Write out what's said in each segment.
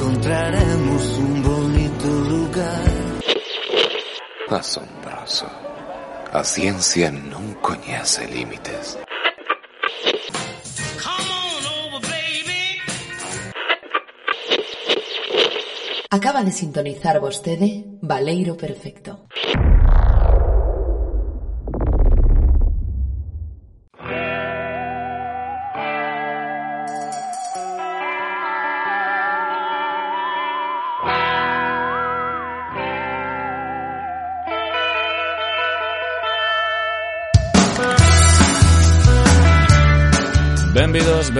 encontraremos un bonito lugar. Asombroso. A ciencia non coñece límites. Acaba de sintonizar vostede Valeiro Perfecto.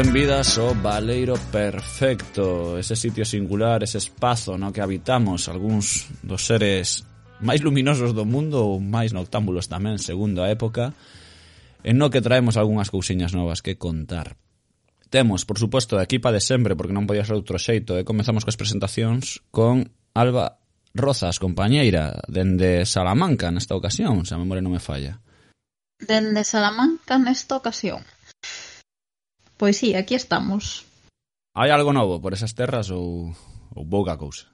benvidas ao Valeiro Perfecto, ese sitio singular, ese espazo no que habitamos algúns dos seres máis luminosos do mundo ou máis noctámbulos tamén, segundo a época, en no que traemos algunhas cousiñas novas que contar. Temos, por suposto, a equipa de sempre, porque non podía ser outro xeito, e comezamos coas presentacións con Alba Rozas, compañeira, dende Salamanca nesta ocasión, se a memoria non me falla. Dende Salamanca nesta ocasión. Pois si, sí, aquí estamos. Hai algo novo por esas terras ou, ou pouca cousa?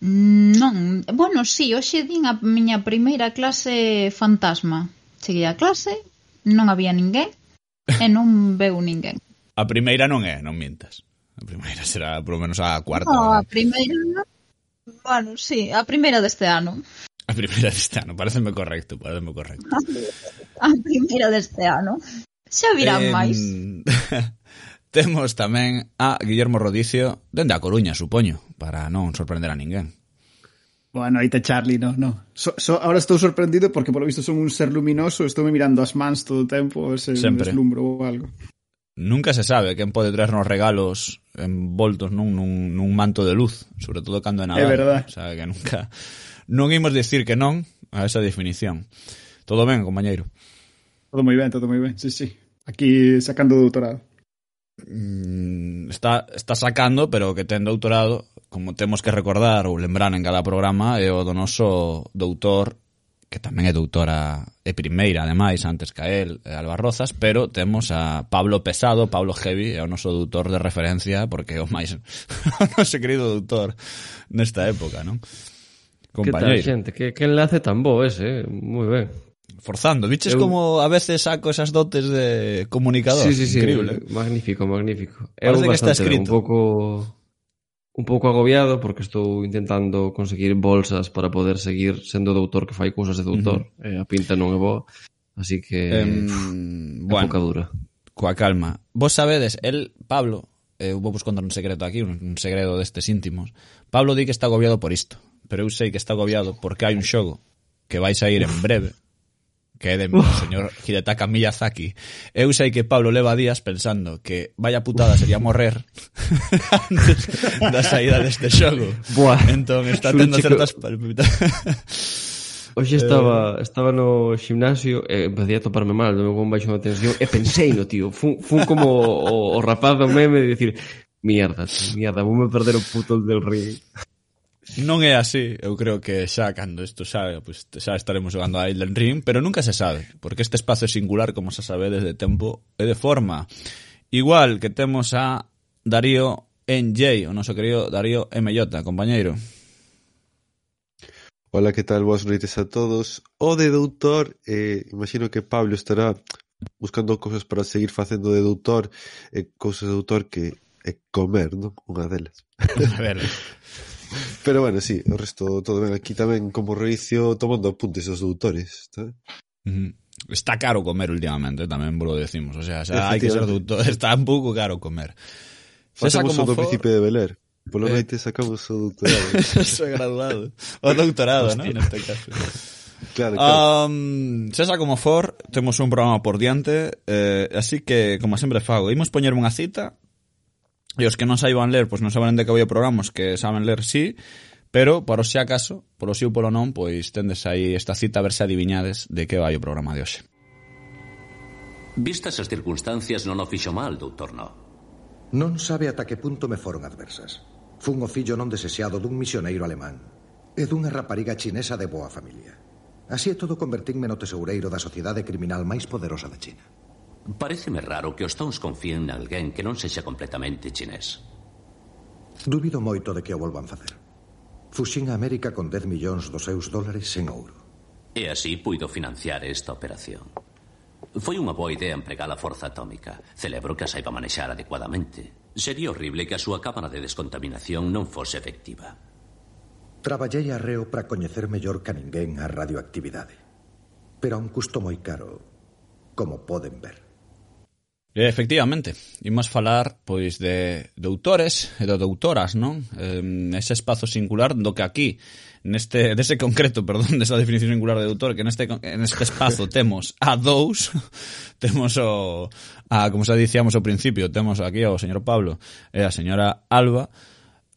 Mm, non, bueno, si, sí, hoxe din a miña primeira clase fantasma. Cheguei a clase, non había ninguén e non veu ninguén. A primeira non é, non mintas. A primeira será polo menos a cuarta. No, a primeira. Bueno, sí, a primeira deste ano. A primeira deste ano, pareceme correcto, pareceme correcto. A primeira deste ano. Xa virán eh, máis. temos tamén a Guillermo Rodicio dende a Coruña, supoño, para non sorprender a ninguén. Boa noite, Charlie, no, no. So, so, ahora estou sorprendido porque polo visto son un ser luminoso, estou me mirando as mans todo o tempo, se Sempre. deslumbro ou algo. Nunca se sabe quen pode traernos regalos envoltos nun, nun, nun manto de luz, sobre todo cando é Nadal. É verdade. O sea, que nunca... Non imos dicir que non a esa definición. Todo ben, compañeiro. Todo moi ben, todo moi ben, sí, sí. Aquí sacando doutorado. Mm, está, está sacando, pero que ten doutorado, como temos que recordar ou lembrar en cada programa, é o do noso doutor, que tamén é doutora e primeira, ademais, antes que a él, Alba Rozas, pero temos a Pablo Pesado, Pablo Heavy, é o noso doutor de referencia, porque é o máis o noso querido doutor nesta época, non? Compañeiro. Que tal, xente? Que, que enlace tan bo ese, eh? moi ben forzando. Viches eu... como a veces saco esas dotes de comunicador. Sí, sí, sí. Increíble. Magnífico, magnífico. Parece eu que está escrito. Un pouco un pouco agobiado porque estou intentando conseguir bolsas para poder seguir sendo doutor que fai cousas de doutor. Uh -huh. eh, a pinta non é boa, así que um, pff, bueno, pouca dura. Coa calma. Vos sabedes, el Pablo, eu vou vos contar un secreto aquí, un, un segredo destes íntimos. Pablo di que está agobiado por isto, pero eu sei que está agobiado porque hai un xogo que vai ir en breve que é de uh. señor Hidetaka Miyazaki. Eu sei que Pablo leva días pensando que vaya putada sería morrer antes da saída deste xogo. Buah. Entón está tendo certas palpitacións. Hoxe estaba, eh... estaba no gimnasio e eh, empecé a toparme mal, do meu baixo de tensión e pensei no tío, fun, fun como o, o rapaz do meme de dicir mierda, tío, mierda, voume perder o puto del ring non é así. Eu creo que xa cando isto xa, pues, xa estaremos jogando a Elden Ring, pero nunca se sabe, porque este espazo é singular, como xa sabedes, de tempo e de forma. Igual que temos a Darío NJ, o noso querido Darío MJ, compañeiro. Ola, que tal? Boas noites a todos. O de doutor, eh, imagino que Pablo estará buscando cousas para seguir facendo de doutor, eh, cousas de doutor que é eh, comer, non? Unha delas. A delas. Pero bueno, sí, o resto todo ben aquí tamén como Reicio tomando apuntes aos doutores, Está, Uh. Está caro comer últimamente, tamén vos lo decimos, o sea, xa hai que ser doutor, está un pouco caro comer. Facemos o do for... príncipe de Beler. Polo eh. noite sacamos o doutorado. o graduado. O doutorado, non? Neste caso. Claro, claro. Um, sesa como for, temos un programa por diante eh, Así que, como sempre fago Imos poñer unha cita E os que non saiban ler, pois non saben de que vai o programa, os que saben ler, sí, pero, para se acaso, polo sí ou polo non, pois tendes aí esta cita a ver se adivinhades de que vai o programa de hoxe. Vistas as circunstancias non o fixo mal, doutor No. Non sabe ata que punto me foron adversas. Fun o fillo non desexado dun misioneiro alemán e dunha rapariga chinesa de boa familia. Así é todo convertínme no tesoureiro da sociedade criminal máis poderosa da China. Pareceme raro que os Stones confíen en alguén que non sexa completamente chinés. Dubido moito de que o volvan facer. Fuxín a América con 10 millóns dos seus dólares en ouro. E así puido financiar esta operación. Foi unha boa idea empregar a forza atómica. Celebro que a saiba manexar adecuadamente. Sería horrible que a súa cámara de descontaminación non fose efectiva. Traballei a reo para coñecer mellor que a ninguén a radioactividade. Pero a un custo moi caro, como poden ver. E, efectivamente, imos falar pois de doutores e de doutoras, non? Eh, ese espazo singular do que aquí neste dese concreto, perdón, desa definición singular de doutor que neste en este espazo temos a dous, temos o a como xa dicíamos ao principio, temos aquí ao señor Pablo e a señora Alba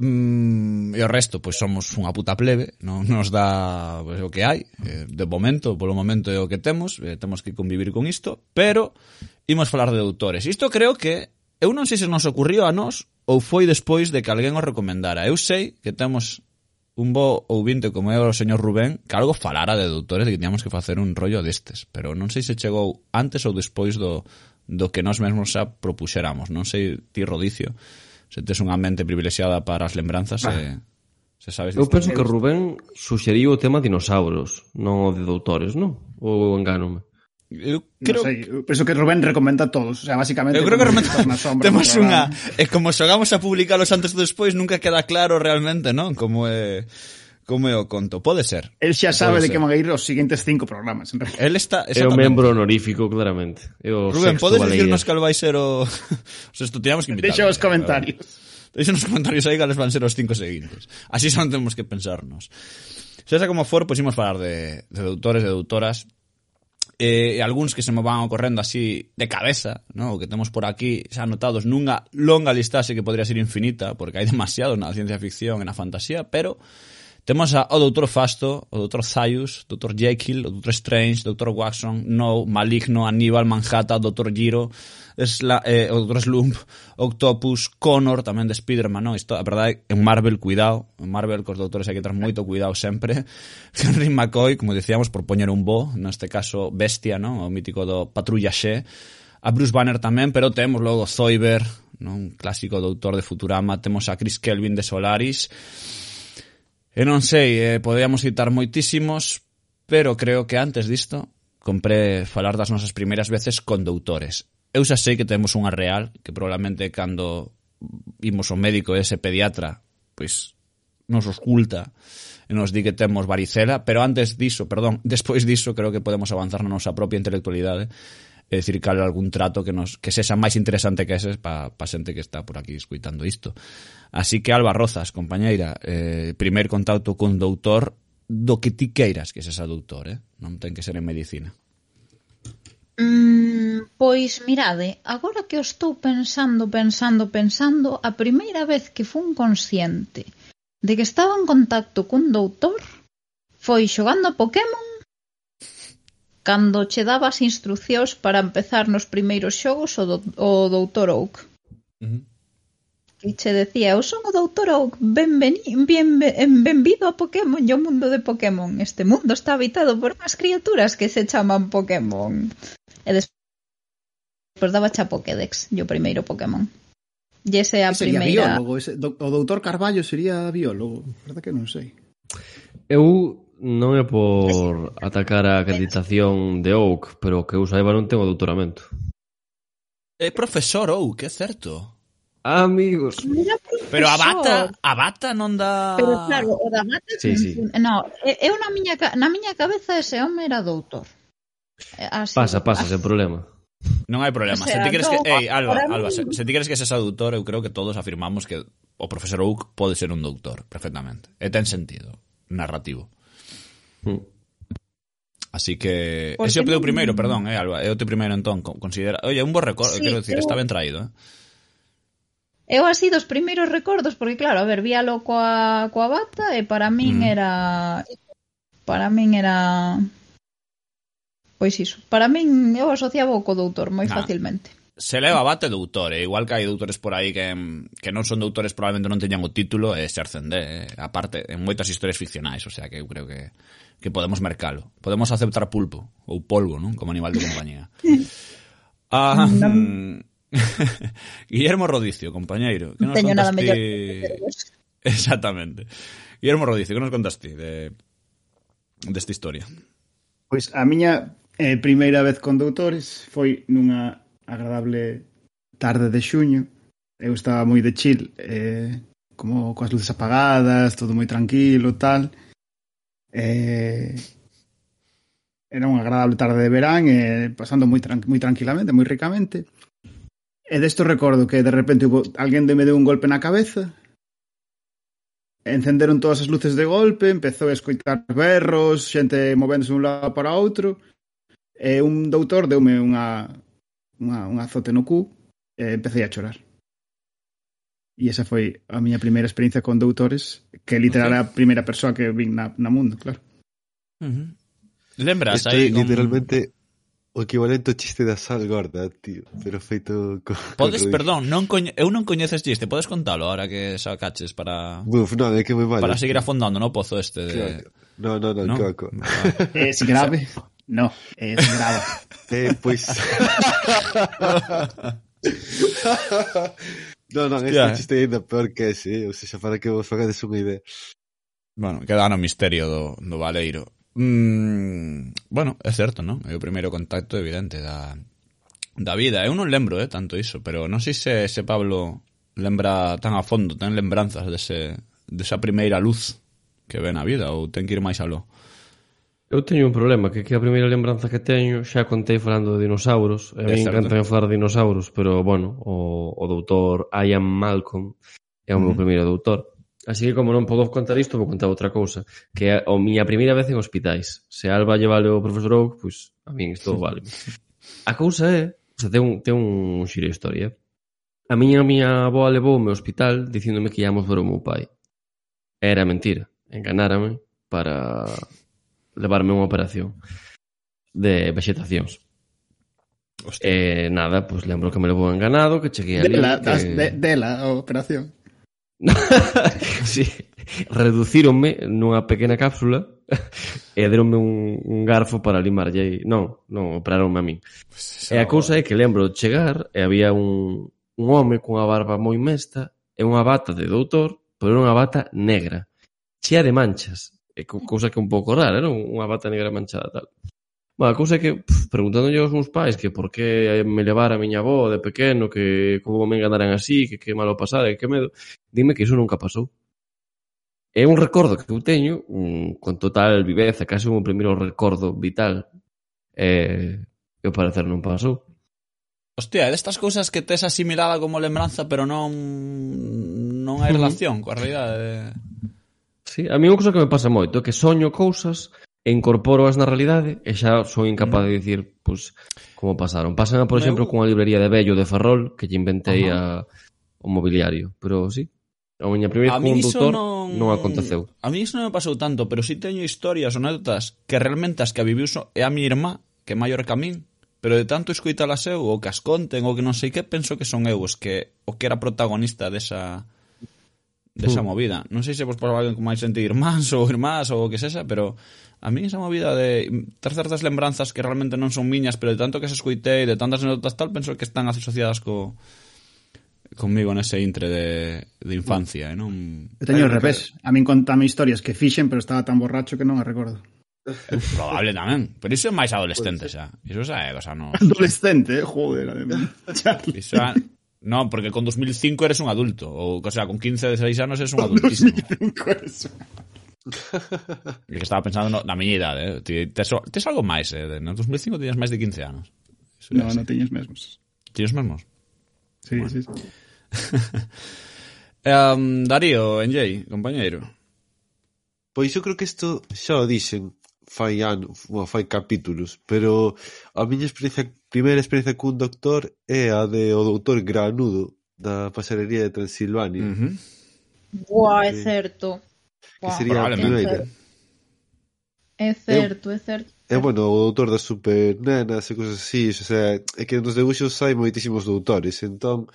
mm, e o resto, pois somos unha puta plebe, non nos dá pois, o que hai, eh, de momento, polo momento é o que temos, eh, temos que convivir con isto, pero imos falar de doutores. Isto creo que eu non sei se nos ocurrió a nós ou foi despois de que alguén o recomendara. Eu sei que temos un bo ouvinte como é o señor Rubén que algo falara de doutores e que tiñamos que facer un rollo destes, pero non sei se chegou antes ou despois do, do que nós mesmos xa propuxéramos. Non sei ti, Rodicio, se tes unha mente privilexiada para as lembranzas ah. e... Se sabes Eu penso que Rubén suxeriu o tema dinosauros, non o de doutores, non? Ou engánome? Eu creo no sei, eu penso que Rubén recomenda a todos, o sea, básicamente Eu creo que Rubén sombra, temos unha e como xogamos a publicalos antes ou despois nunca queda claro realmente, non? Como é como é o conto, pode ser. El xa sabe de que van a ir os seguintes cinco programas, en realidad. El está É o membro honorífico claramente. É o Rubén, podes dicirnos cal vai ser o os estudiamos que invitar. Deixa os comentarios. Deixa nos comentarios aí cales van ser os cinco seguintes. Así son temos que pensarnos. Sexa como for, pois imos falar de, de doutores e doutoras eh, algúns que se me van ocorrendo así de cabeza, ¿no? o que temos por aquí xa anotados nunha longa listaxe que podría ser infinita, porque hai demasiado na ciencia ficción e na fantasía, pero Temos a, o Doutor Fasto, o Doutor Zaius, Doutor Jekyll, o Doutor Strange, Doutor Watson, No, Maligno, Aníbal, Manhattan, Doutor Giro, Sla, eh, o Doutor Slump, Octopus, Connor, tamén de Spiderman, non? Isto, a verdade, en Marvel, cuidado, en Marvel cos doutores hai que ter moito cuidado sempre. Henry McCoy, como decíamos, por poñer un bo, neste caso Bestia, non? O mítico do Patrulla Xe, a Bruce Banner tamén, pero temos logo Zoiber, non? un clásico doutor de Futurama, temos a Chris Kelvin de Solaris, E non sei, eh, podíamos citar moitísimos, pero creo que antes disto compré falar das nosas primeiras veces con doutores. Eu xa sei que temos unha real, que probablemente cando imos ao médico ese pediatra, pois nos oculta e nos di que temos varicela, pero antes diso, perdón, despois diso creo que podemos avanzar na nosa propia intelectualidade e dicir cal algún trato que nos que sexa máis interesante que ese para pa xente que está por aquí escuitando isto. Así que Alba Rozas, compañeira, eh, primer contacto con doutor do que ti queiras que sexa doutor, eh? non ten que ser en medicina. Mm, pois mirade, agora que o estou pensando, pensando, pensando, a primeira vez que fun consciente de que estaba en contacto cun doutor foi xogando a Pokémon cando che daba as instrucións para empezar nos primeiros xogos o, do, o Doutor Oak. Uh -huh. E che decía, eu son o Doutor Oak, benveni, ben, ben, benvido a Pokémon e ao mundo de Pokémon. Este mundo está habitado por unhas criaturas que se chaman Pokémon. E despois daba a Pokédex, o primeiro Pokémon. E ese é a ese primeira... Biólogo, ese, do, o doutor Carballo sería biólogo, verdad que non sei. Eu non é por atacar a acreditación de Oak, pero que eu saiba non ten o doutoramento. É profesor Oak, é certo. Ah, amigos. Pero a bata, a bata non dá Pero claro, o da bata sí, sí. No, eu na miña na miña cabeza ese home era doutor. Así, pasa, pasa, sen problema. Non hai problema. O sea, se ti crees no, que, ei, Alba, Alba, se, se ti crees que seas doutor, eu creo que todos afirmamos que o profesor Oak pode ser un doutor, perfectamente. E ten sentido narrativo. Mm. Así que... Porque ese é o teu primeiro, perdón, eh, Alba, é o teu primeiro entón, considera... Oye, un bo recordo, sí, quero dicir, eu... está ben traído, eh? Eu así dos primeiros recordos, porque claro, a ver, víalo coa, coa bata e para min mm. era... Para min era... Pois iso. Para min eu asociaba co doutor moi ah. facilmente se leva bate doutore, igual que hai doutores por aí que, que non son doutores probablemente non teñan o título e se arcende, eh? aparte, en moitas historias ficcionais, o sea que eu creo que, que podemos mercalo. Podemos aceptar pulpo, ou polvo, non? Como animal de compañía. ah, mm, Guillermo Rodicio, compañeiro, que nos Teño nada mellor que... Exactamente. Guillermo Rodicio, que nos contaste de desta historia? Pois a miña eh, primeira vez con doutores foi nunha agradable tarde de xuño. Eu estaba moi de chill, eh, como coas luces apagadas, todo moi tranquilo, tal. Eh, era unha agradable tarde de verán, eh, pasando moi, tran moi tranquilamente, moi ricamente. E desto recordo que de repente hubo, alguén de me deu un golpe na cabeza, encenderon todas as luces de golpe, empezou a escoitar berros, xente movéndose un lado para outro, e un doutor deume unha, unha, un azote no cu e empecé a chorar. E esa foi a miña primeira experiencia con doutores, que literal okay. a primeira persoa que vin na, na mundo, claro. Uh -huh. Lembras Estoy, aí con... literalmente o equivalente ao chiste da sal gorda, tío, pero feito co, Podes, con perdón, non coñe... eu non coñezo chiste, podes contalo ahora que sacaches para Uf, no, é que moi mal. Para seguir afondando no pozo este de... Claro. No, no, no, no? coco. Es Eh, si grave. No, es grave. Eh, pues. no, no, este yeah. chiste ainda peor que ese, ¿eh? ou seja, para que vos fagades unha idea. Bueno, queda no misterio do, do Valeiro. Mm, bueno, é certo, non? É o primeiro contacto evidente da, da vida. Eu non lembro eh, tanto iso, pero non sei se, se Pablo lembra tan a fondo, ten lembranzas dese, desa primeira luz que ve na vida ou ten que ir máis aló. Eu teño un problema, que, que a primeira lembranza que teño xa contei falando de dinosauros, e a mí encantan falar de dinosaurios, pero, bueno, o, o doutor Ian Malcolm é o meu mm. primeiro doutor. Así que, como non podo contar isto, vou contar outra cousa, que é a miña primeira vez en hospitais. Se a Alba lle vale o profesor Oak, pois a min isto vale. A cousa é, o sea, ten un, ten un xiro historia, A miña a miña aboa levoume ao hospital dicíndome que íamos ver o meu pai. Era mentira, enganárame para levarme unha operación de vexetacións. Hostia. Eh, nada, pues lembro que me levou enganado, que cheguei ali... Dela, que... de, dela a operación. sí, reducironme nunha pequena cápsula e deronme un, un garfo para limarlle. Non, non, operaronme a min. Pues eso... E a cousa é que lembro chegar e había un, un home cunha barba moi mesta e unha bata de doutor, pero era unha bata negra, chea de manchas, E cousa que é un pouco rara, non? Unha bata negra manchada tal. Bueno, a cousa é que, pff, aos meus pais que por que me levara a miña avó de pequeno, que como me enganaran así, que que malo pasara, que que medo, dime que iso nunca pasou. É un recordo que eu teño un, con total viveza, case un primeiro recordo vital eh, que ao parecer non pasou. Hostia, é destas cousas que tes asimilada como lembranza pero non non hai relación coa realidade. Sí, a mí unha cousa que me pasa moito, é que soño cousas e incorporoas na realidade e xa son incapaz de mm. dicir pois, pues, como pasaron. Pasan, por exemplo, cunha librería de vello de Ferrol que lle inventei a, o mobiliario, pero sí, a miña primeira conductor non... non aconteceu. A mí iso non me pasou tanto, pero si sí teño historias ou anécdotas que realmente as que a viviu so, é a mi irmá, que é maior que a min, pero de tanto escoitalas eu, ou que as conten, ou que non sei que, penso que son eu os que, o que era protagonista desa... De desa movida. Non sei se vos pasou alguén con máis xente irmáns ou irmás ou o que sexa, pero a mí esa movida de ter certas lembranzas que realmente non son miñas, pero de tanto que se escuitei, de tantas anécdotas tal, penso que están asociadas co conmigo nese intre de, de infancia, e non... Eu teño o revés. A min contame historias que fixen, pero estaba tan borracho que non a recordo. É probable tamén, pero iso é máis adolescente xa. Iso xa é dos no... Adolescente, eh, joder, además. Iso xa Non, porque con 2005 eres un adulto. Ou, o sea, con 15, 16 anos eres un adultísimo. 2005 eres un E que estaba pensando no, na miña idade, eh? Ti, tes, tes algo máis, eh? No 2005 tiñas máis de 15 anos. Non, no, non tiñes mesmos. Tiñes mesmos? Sí, bueno. sí, sí. um, Darío, NJ, compañeiro. Pois eu creo que isto xa o dixen fai anos, bueno, fai capítulos, pero a miña experiencia Primeira experiencia cun doctor é a de o doutor Granudo da pasarería de Transilvania. Uh -huh. Buah, é certo. Que Buah, sería a primeira. É certo, é, certo. É, bueno, o doutor das supernenas e cousas así, o sea, é que nos debuxos hai moitísimos doutores, entón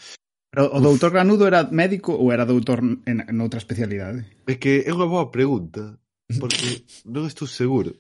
Pero o doutor Granudo era médico ou era doutor en, en outra especialidade? É que é unha boa pregunta, porque non estou seguro.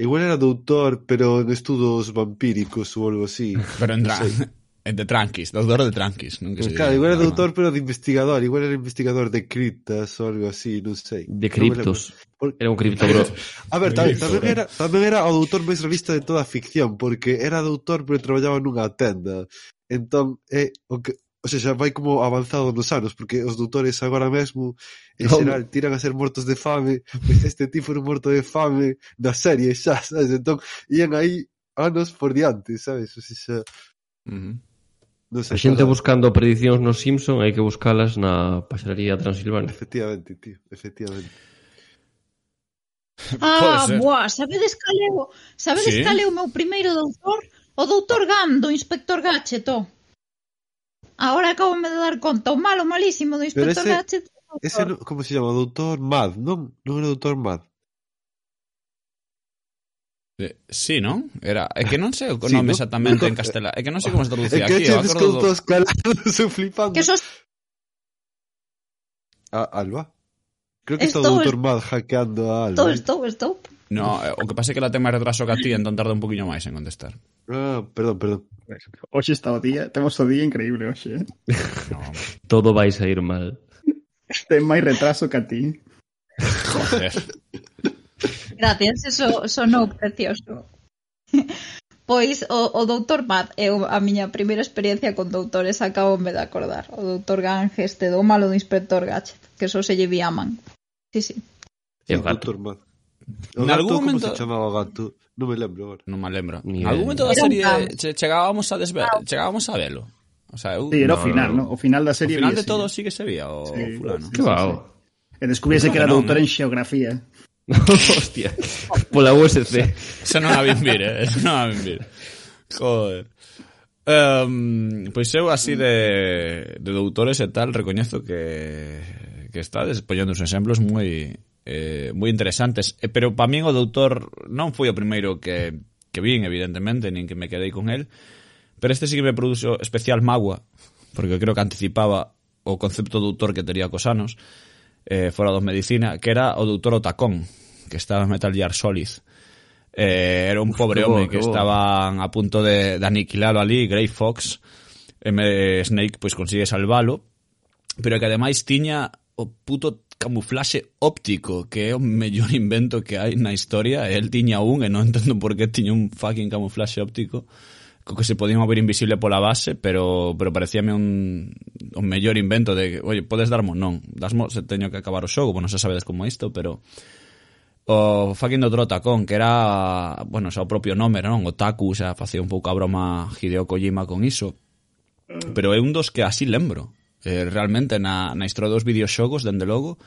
Igual era doutor, pero en estudos vampíricos ou algo así. Pero en, tra no sei. de tranquis, doutor de tranquis. Nunca se claro, igual era doutor, pero de investigador. Igual era investigador de criptas ou algo así, non sei. De criptos. Porque... Era un cripto, bro. A ver, tamén, tamén, era, tamén era o doutor máis realista de toda a ficción, porque era doutor, pero traballaba nunha tenda. Entón, é, eh, o que, O sea, xa vai como avanzado nos anos, porque os doutores agora mesmo, en no. xeral, tiran a ser mortos de fame, pois este tipo era morto de fame na serie, xa, sabes? Entón, ian aí anos por diante, sabes? O sea, xa... Uh -huh. No sé, a xente cosa... buscando predicións nos Simpson hai que buscalas na paxarería Transilvania. Efectivamente, tío, efectivamente. Ah, boa, sabedes cal é o, sabedes sí. cal é o meu primeiro doutor? O doutor Gam, do inspector Gadget, oh. Ahora acabo de dar conta, o malo malísimo do Pero Inspector ese- Gadget. Ese, no, como se chama? Doutor Mad, non? Non era Doutor Mad. Eh, Sí, non? Era, é que non sei o Sí, nome ¿no? exactamente en castelán. É que non sei como se traducía que aquí. che Eu acordo do... descontos calados, flipando. Que sos A Alba? Creo que está o Estou- Doutor Mad hackeando a Alba. estou, eh. estou, estou. No, eh, o que pasa é que la ten máis retraso que a ti, entón tarda un poquinho máis en contestar. Ah, perdón, perdón. Hoxe está o día, temos o día increíble hoxe, eh? No, Todo vai sair mal. Ten máis retraso que a ti. Joder. Gracias, eso sonou precioso. Pois o, o doutor Matt é a miña primeira experiencia con doutores acabome de acordar. O doutor Gange este do malo do inspector Gadget, que só se lle vi a man. Sí, sí. E o gato. Doutor Matt. O gato, algún momento... se chamaba o gato? Non me lembro agora. Non me lembro. Ni algún momento da serie che, chegábamos a desver... chegábamos a velo. O sea, eu... Sí, era no, o final, no, no. O final da serie. O final de todo sí que se vía o sí, fulano. Sí, que va. Sí, sí. E descubriese que era Non, doutor no. en xeografía. Hostia. Pola USC. Xa non a vin vir, eh. non a vin vir. Joder. Um, pois eu así de, de doutores e tal recoñezo que que está poñendo uns exemplos moi eh, moi interesantes. Eh, pero para min o doutor non foi o primeiro que, que vin, evidentemente, nin que me quedei con el. Pero este sí que me produxo especial magua, porque creo que anticipaba o concepto do doutor que tería cos anos, eh, fora dos medicina, que era o doutor Otacón, que estaba en Metal Gear Solid. Eh, era un pobre home que, que estaban a punto de, de aniquilalo ali, Grey Fox, eh, M. Snake pois pues, consigue salvalo, pero que ademais tiña o puto camuflaxe óptico, que é o mellor invento que hai na historia. El tiña un, e non entendo por que tiña un fucking camuflaxe óptico, co que se podía mover invisible pola base, pero pero parecíame un, un mellor invento de, que, oye, podes darmo? Non, dasmo se teño que acabar o xogo, bueno, xa sabedes como isto, pero o fucking do Trotacón, que era, bueno, xa o propio nome, non? O Taku, xa facía un pouco a broma Hideo Kojima con iso. Pero é un dos que así lembro eh, realmente na, na historia dos videoxogos, dende logo,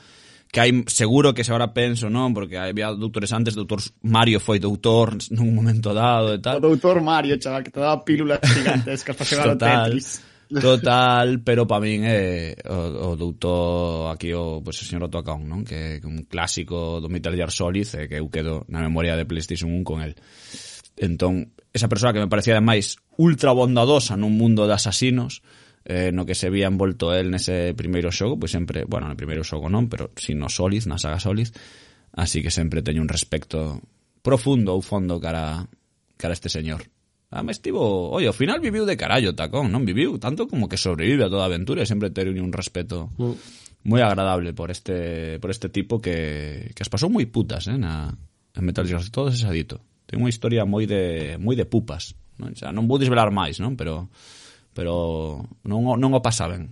que hai seguro que se agora penso, non, porque había doutores antes, doutor Mario foi doutor nun momento dado e tal. O doutor Mario, chaval, que te daba pílulas gigantescas para xogar total, Tetris. Total, pero para min é eh, o, o doutor aquí o, pues, o señor Otacón, non? Que, é un clásico do Metal Gear Solid eh, que eu quedo na memoria de PlayStation 1 con el. Entón, esa persoa que me parecía ademais ultra bondadosa nun mundo de asasinos, eh, no que se vía envolto el nese primeiro xogo, pois sempre, bueno, no primeiro xogo non, pero sino Solid, na saga Solid, así que sempre teño un respecto profundo ou fondo cara, cara a este señor. A me estivo... Oye, ao final viviu de carallo, tacón, non viviu tanto como que sobrevive a toda a aventura e sempre teño un respeto mm. moi agradable por este por este tipo que, que as pasou moi putas, eh, na, en Metal Gear, todo ese adito. Ten unha historia moi de moi de pupas, non? Xa, non vou desvelar máis, non? Pero pero non, non o pasa ben.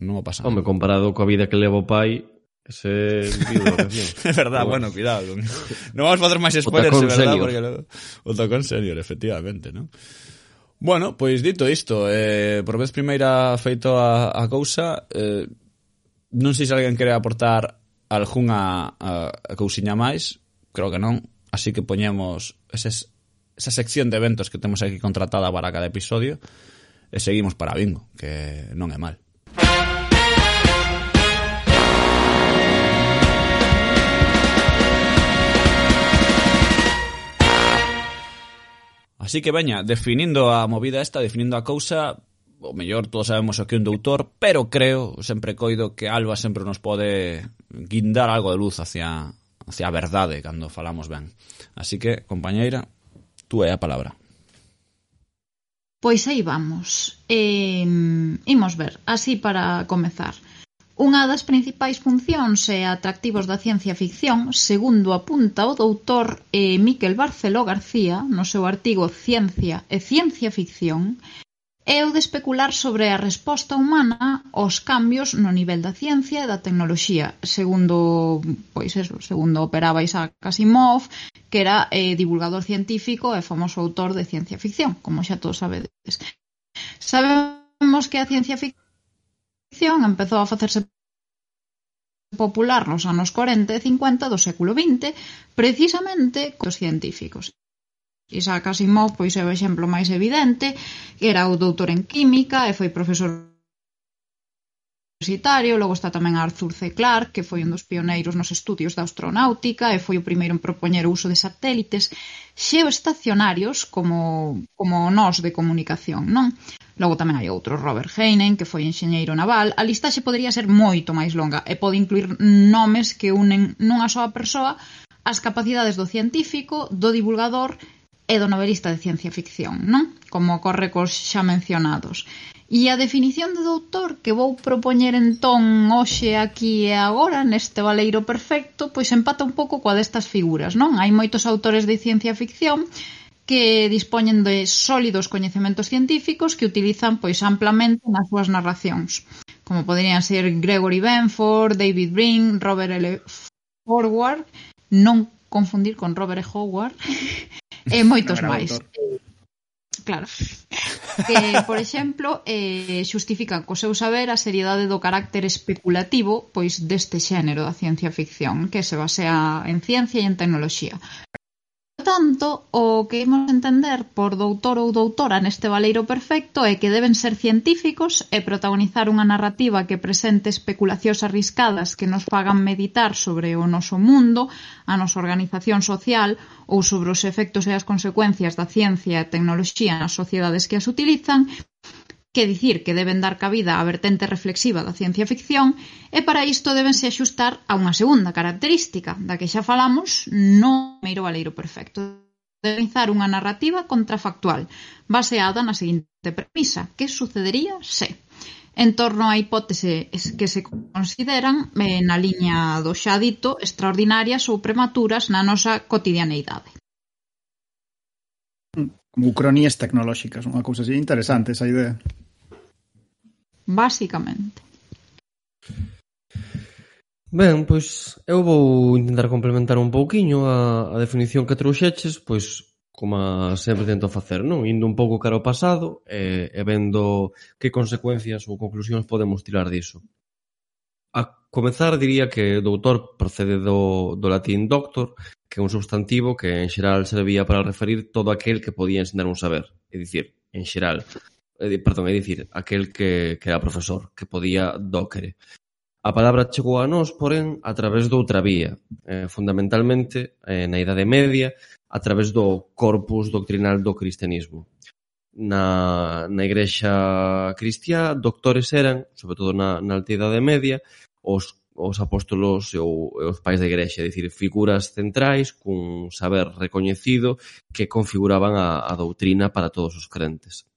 Non o pasa ben. Home, comparado coa vida que levo pai, Ese vídeo da canción. é verdad, bueno, bueno, cuidado. Non, non vamos facer máis spoilers, é verdad, senior. porque lo, o tacón senior, efectivamente, non? Bueno, pois dito isto, eh, por vez primeira feito a, a cousa, eh, non sei se alguén quere aportar algunha a, a cousiña máis, creo que non, así que poñemos eses, esa sección de eventos que temos aquí contratada para cada episodio, e seguimos para Bingo, que non é mal. Así que veña, definindo a movida esta, definindo a cousa, o mellor todos sabemos o que é un doutor, pero creo, sempre coido que Alba sempre nos pode guindar algo de luz hacia hacia a verdade cando falamos ben. Así que, compañeira, tú é a palabra. Pois aí vamos. Eh, imos ver, así para comezar. Unha das principais funcións e atractivos da ciencia ficción, segundo apunta o doutor eh, Miquel Barceló García no seu artigo Ciencia e ciencia ficción, é o de especular sobre a resposta humana aos cambios no nivel da ciencia e da tecnoloxía, segundo, pois eso, segundo operaba Isaac Asimov, que era eh, divulgador científico e famoso autor de ciencia ficción, como xa todos sabedes. Sabemos que a ciencia ficción empezou a facerse popular nos anos 40 e 50 do século XX, precisamente cos científicos. Isaac Asimov pois é o exemplo máis evidente, era o doutor en química e foi profesor universitario, logo está tamén Arthur C. Clarke, que foi un dos pioneiros nos estudios da astronáutica e foi o primeiro en propoñer o uso de satélites xeoestacionarios como, como nós de comunicación, non? Logo tamén hai outro, Robert Heinen, que foi enxeñeiro naval. A listaxe podría ser moito máis longa e pode incluir nomes que unen nunha soa persoa as capacidades do científico, do divulgador e do novelista de ciencia ficción, non? Como ocorre cos xa mencionados. E a definición de doutor que vou propoñer entón hoxe aquí e agora neste valeiro perfecto, pois empata un pouco coa destas figuras, non? Hai moitos autores de ciencia ficción que dispoñen de sólidos coñecementos científicos que utilizan pois amplamente nas súas narracións, como poderían ser Gregory Benford, David Brin, Robert L. Forward, non confundir con Robert Howard, e moitos máis. Eh, claro. Que, por exemplo, eh, xustifican co seu saber a seriedade do carácter especulativo pois deste xénero da ciencia ficción, que se basea en ciencia e en tecnoloxía tanto, o que imos entender por doutor ou doutora neste valeiro perfecto é que deben ser científicos e protagonizar unha narrativa que presente especulacións arriscadas que nos fagan meditar sobre o noso mundo, a nosa organización social ou sobre os efectos e as consecuencias da ciencia e tecnoloxía nas sociedades que as utilizan que dicir que deben dar cabida á vertente reflexiva da ciencia ficción e para isto debense axustar a unha segunda característica, da que xa falamos no primeiro valeiro perfecto, de realizar unha narrativa contrafactual, baseada na seguinte premisa, que sucedería se en torno á hipótese que se consideran eh, na liña do xa dito extraordinarias ou prematuras na nosa cotidianeidade. Como cronías tecnolóxicas, unha cousa así interesante esa idea. Básicamente. Ben, pois eu vou intentar complementar un pouquiño a, a definición que trouxeches, pois como sempre tento facer, non? Indo un pouco cara ao pasado e, e vendo que consecuencias ou conclusións podemos tirar diso. A comezar diría que doutor procede do, do latín doctor, que é un substantivo que en xeral servía para referir todo aquel que podía ensinar un saber. É dicir, en xeral, eh, perdón, é dicir, aquel que, que era profesor, que podía docere. A palabra chegou a nós, porén, a través doutra vía, eh, fundamentalmente eh, na Idade Media, a través do corpus doctrinal do cristianismo. Na, na igrexa cristiá, doctores eran, sobre todo na, na Alta Idade Media, os os apóstolos e, ou, e os pais da igrexa, é dicir, figuras centrais cun saber recoñecido que configuraban a, a doutrina para todos os crentes.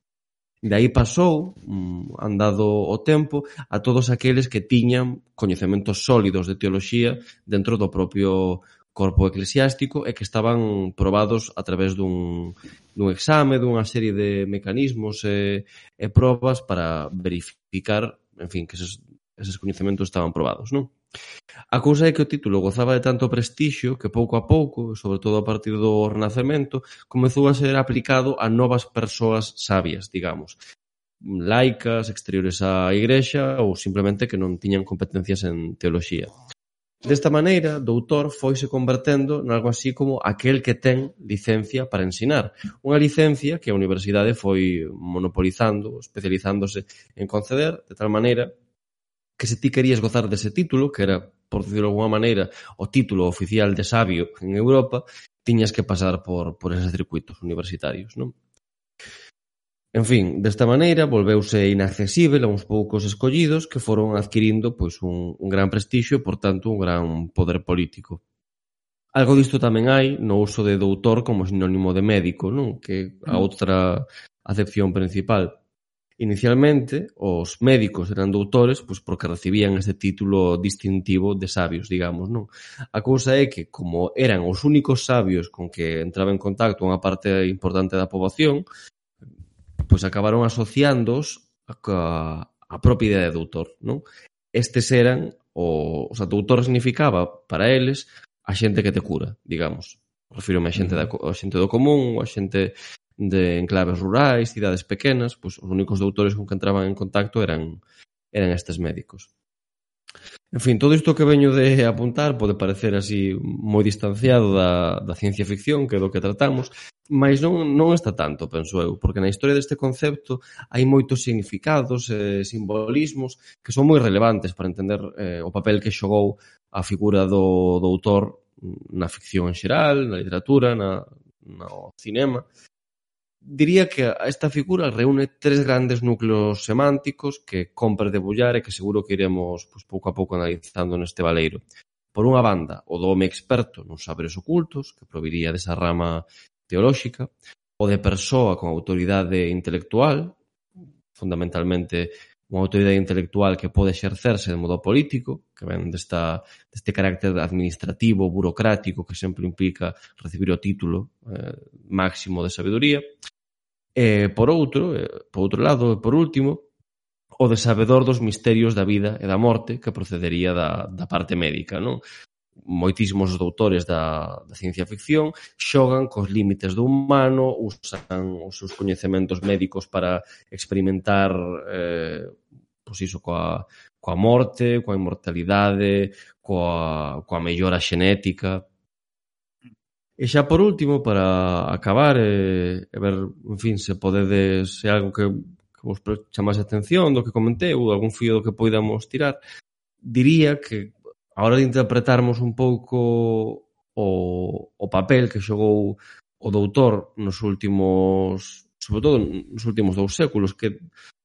De aí pasou, mm, andado o tempo, a todos aqueles que tiñan coñecementos sólidos de teoloxía dentro do propio corpo eclesiástico e que estaban probados a través dun, dun exame, dunha serie de mecanismos e, e probas para verificar, en fin, que eses eses coñecementos estaban probados, non? A cousa é que o título gozaba de tanto prestixio que pouco a pouco, sobre todo a partir do Renacemento, comezou a ser aplicado a novas persoas sabias, digamos, laicas, exteriores á igrexa ou simplemente que non tiñan competencias en teoloxía. Desta maneira, doutor foise convertendo nalgo así como aquel que ten licencia para ensinar. Unha licencia que a universidade foi monopolizando, especializándose en conceder, de tal maneira que se ti querías gozar dese título, que era, por decirlo de alguma maneira, o título oficial de sabio en Europa, tiñas que pasar por, por eses circuitos universitarios, non? En fin, desta maneira volveuse inaccesible a uns poucos escollidos que foron adquirindo pois un, un gran prestixio e, por tanto, un gran poder político. Algo disto tamén hai no uso de doutor como sinónimo de médico, non? Que a mm. outra acepción principal. Inicialmente os médicos eran doutores pois porque recibían ese título distintivo de sabios, digamos, non? A cousa é que como eran os únicos sabios con que entraba en contacto unha parte importante da poboación, pois acabaron asociándoos a, a propia idea de doutor, non? Estes eran o, o sea, doutor significaba para eles a xente que te cura, digamos. Refírome a xente da a xente do común, a xente de enclaves rurais, cidades pequenas, pois os únicos doutores con que entraban en contacto eran eran estes médicos. En fin, todo isto que veño de apuntar pode parecer así moi distanciado da, da ciencia ficción, que é do que tratamos, mas non, non está tanto, penso eu, porque na historia deste concepto hai moitos significados, eh, simbolismos, que son moi relevantes para entender eh, o papel que xogou a figura do, do autor na ficción en xeral, na literatura, na, no cinema, diría que esta figura reúne tres grandes núcleos semánticos que compre debullar e que seguro que iremos pois, pouco a pouco analizando neste valeiro. Por unha banda, o do home experto nos saberes ocultos, que proviría desa rama teolóxica, o de persoa con autoridade intelectual, fundamentalmente unha autoridade intelectual que pode exercerse de modo político, que ven desta, deste carácter administrativo, burocrático, que sempre implica recibir o título eh, máximo de sabedoría. E, por outro, eh, por outro lado, e por último, o de sabedor dos misterios da vida e da morte que procedería da, da parte médica, non? moitísimos doutores da, da ciencia ficción xogan cos límites do humano, usan os seus coñecementos médicos para experimentar eh, pois iso coa, coa morte, coa inmortalidade, coa, coa mellora xenética. E xa por último, para acabar e, e ver, en fin, se podedes, se algo que, que vos chamase atención do que comentei ou algún fío do que poidamos tirar, diría que a hora de interpretarmos un pouco o, o papel que xogou o doutor nos últimos sobre todo nos últimos dous séculos que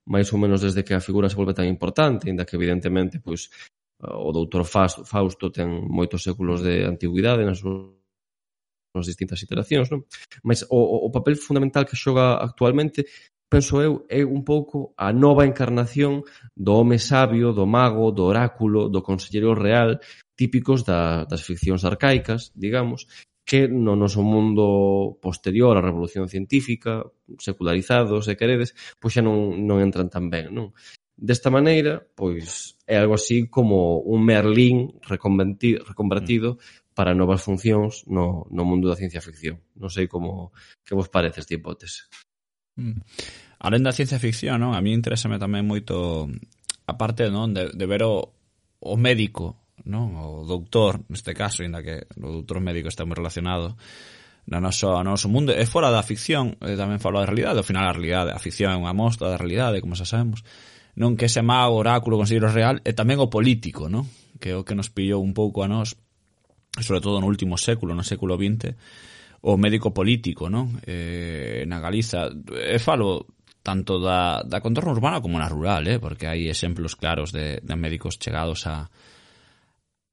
máis ou menos desde que a figura se volve tan importante, inda que evidentemente pois eh, o doutor Fausto ten moitos séculos de antigüidade nas súas distintas iteracións, non? Mas o, o papel fundamental que xoga actualmente penso eu, é un pouco a nova encarnación do home sabio, do mago, do oráculo, do consellero real, típicos da, das ficcións arcaicas, digamos, que no noso mundo posterior á revolución científica, secularizados, se queredes, pois xa non, non entran tan ben, non? Desta maneira, pois é algo así como un Merlín reconvertido, mm. para novas funcións no, no mundo da ciencia ficción. Non sei como que vos parece esta hipótese. Mm. Alén da ciencia ficción, non? A mí interésame tamén moito a parte non de, de ver o, o médico, non? O doutor, neste caso, ainda que o doutor médico está moi relacionado na noso, no noso mundo. É fora da ficción, e tamén falo da realidade. Ao final, a realidade, a ficción é unha mostra da realidade, como xa sabemos. Non que ese mago, oráculo, considero real, e tamén o político, non? Que é o que nos pillou un pouco a nós, sobre todo no último século, no século XX, o médico político, non? Eh, na Galiza, e falo tanto da, da contorno urbana como na rural, eh? porque hai exemplos claros de, de médicos chegados a,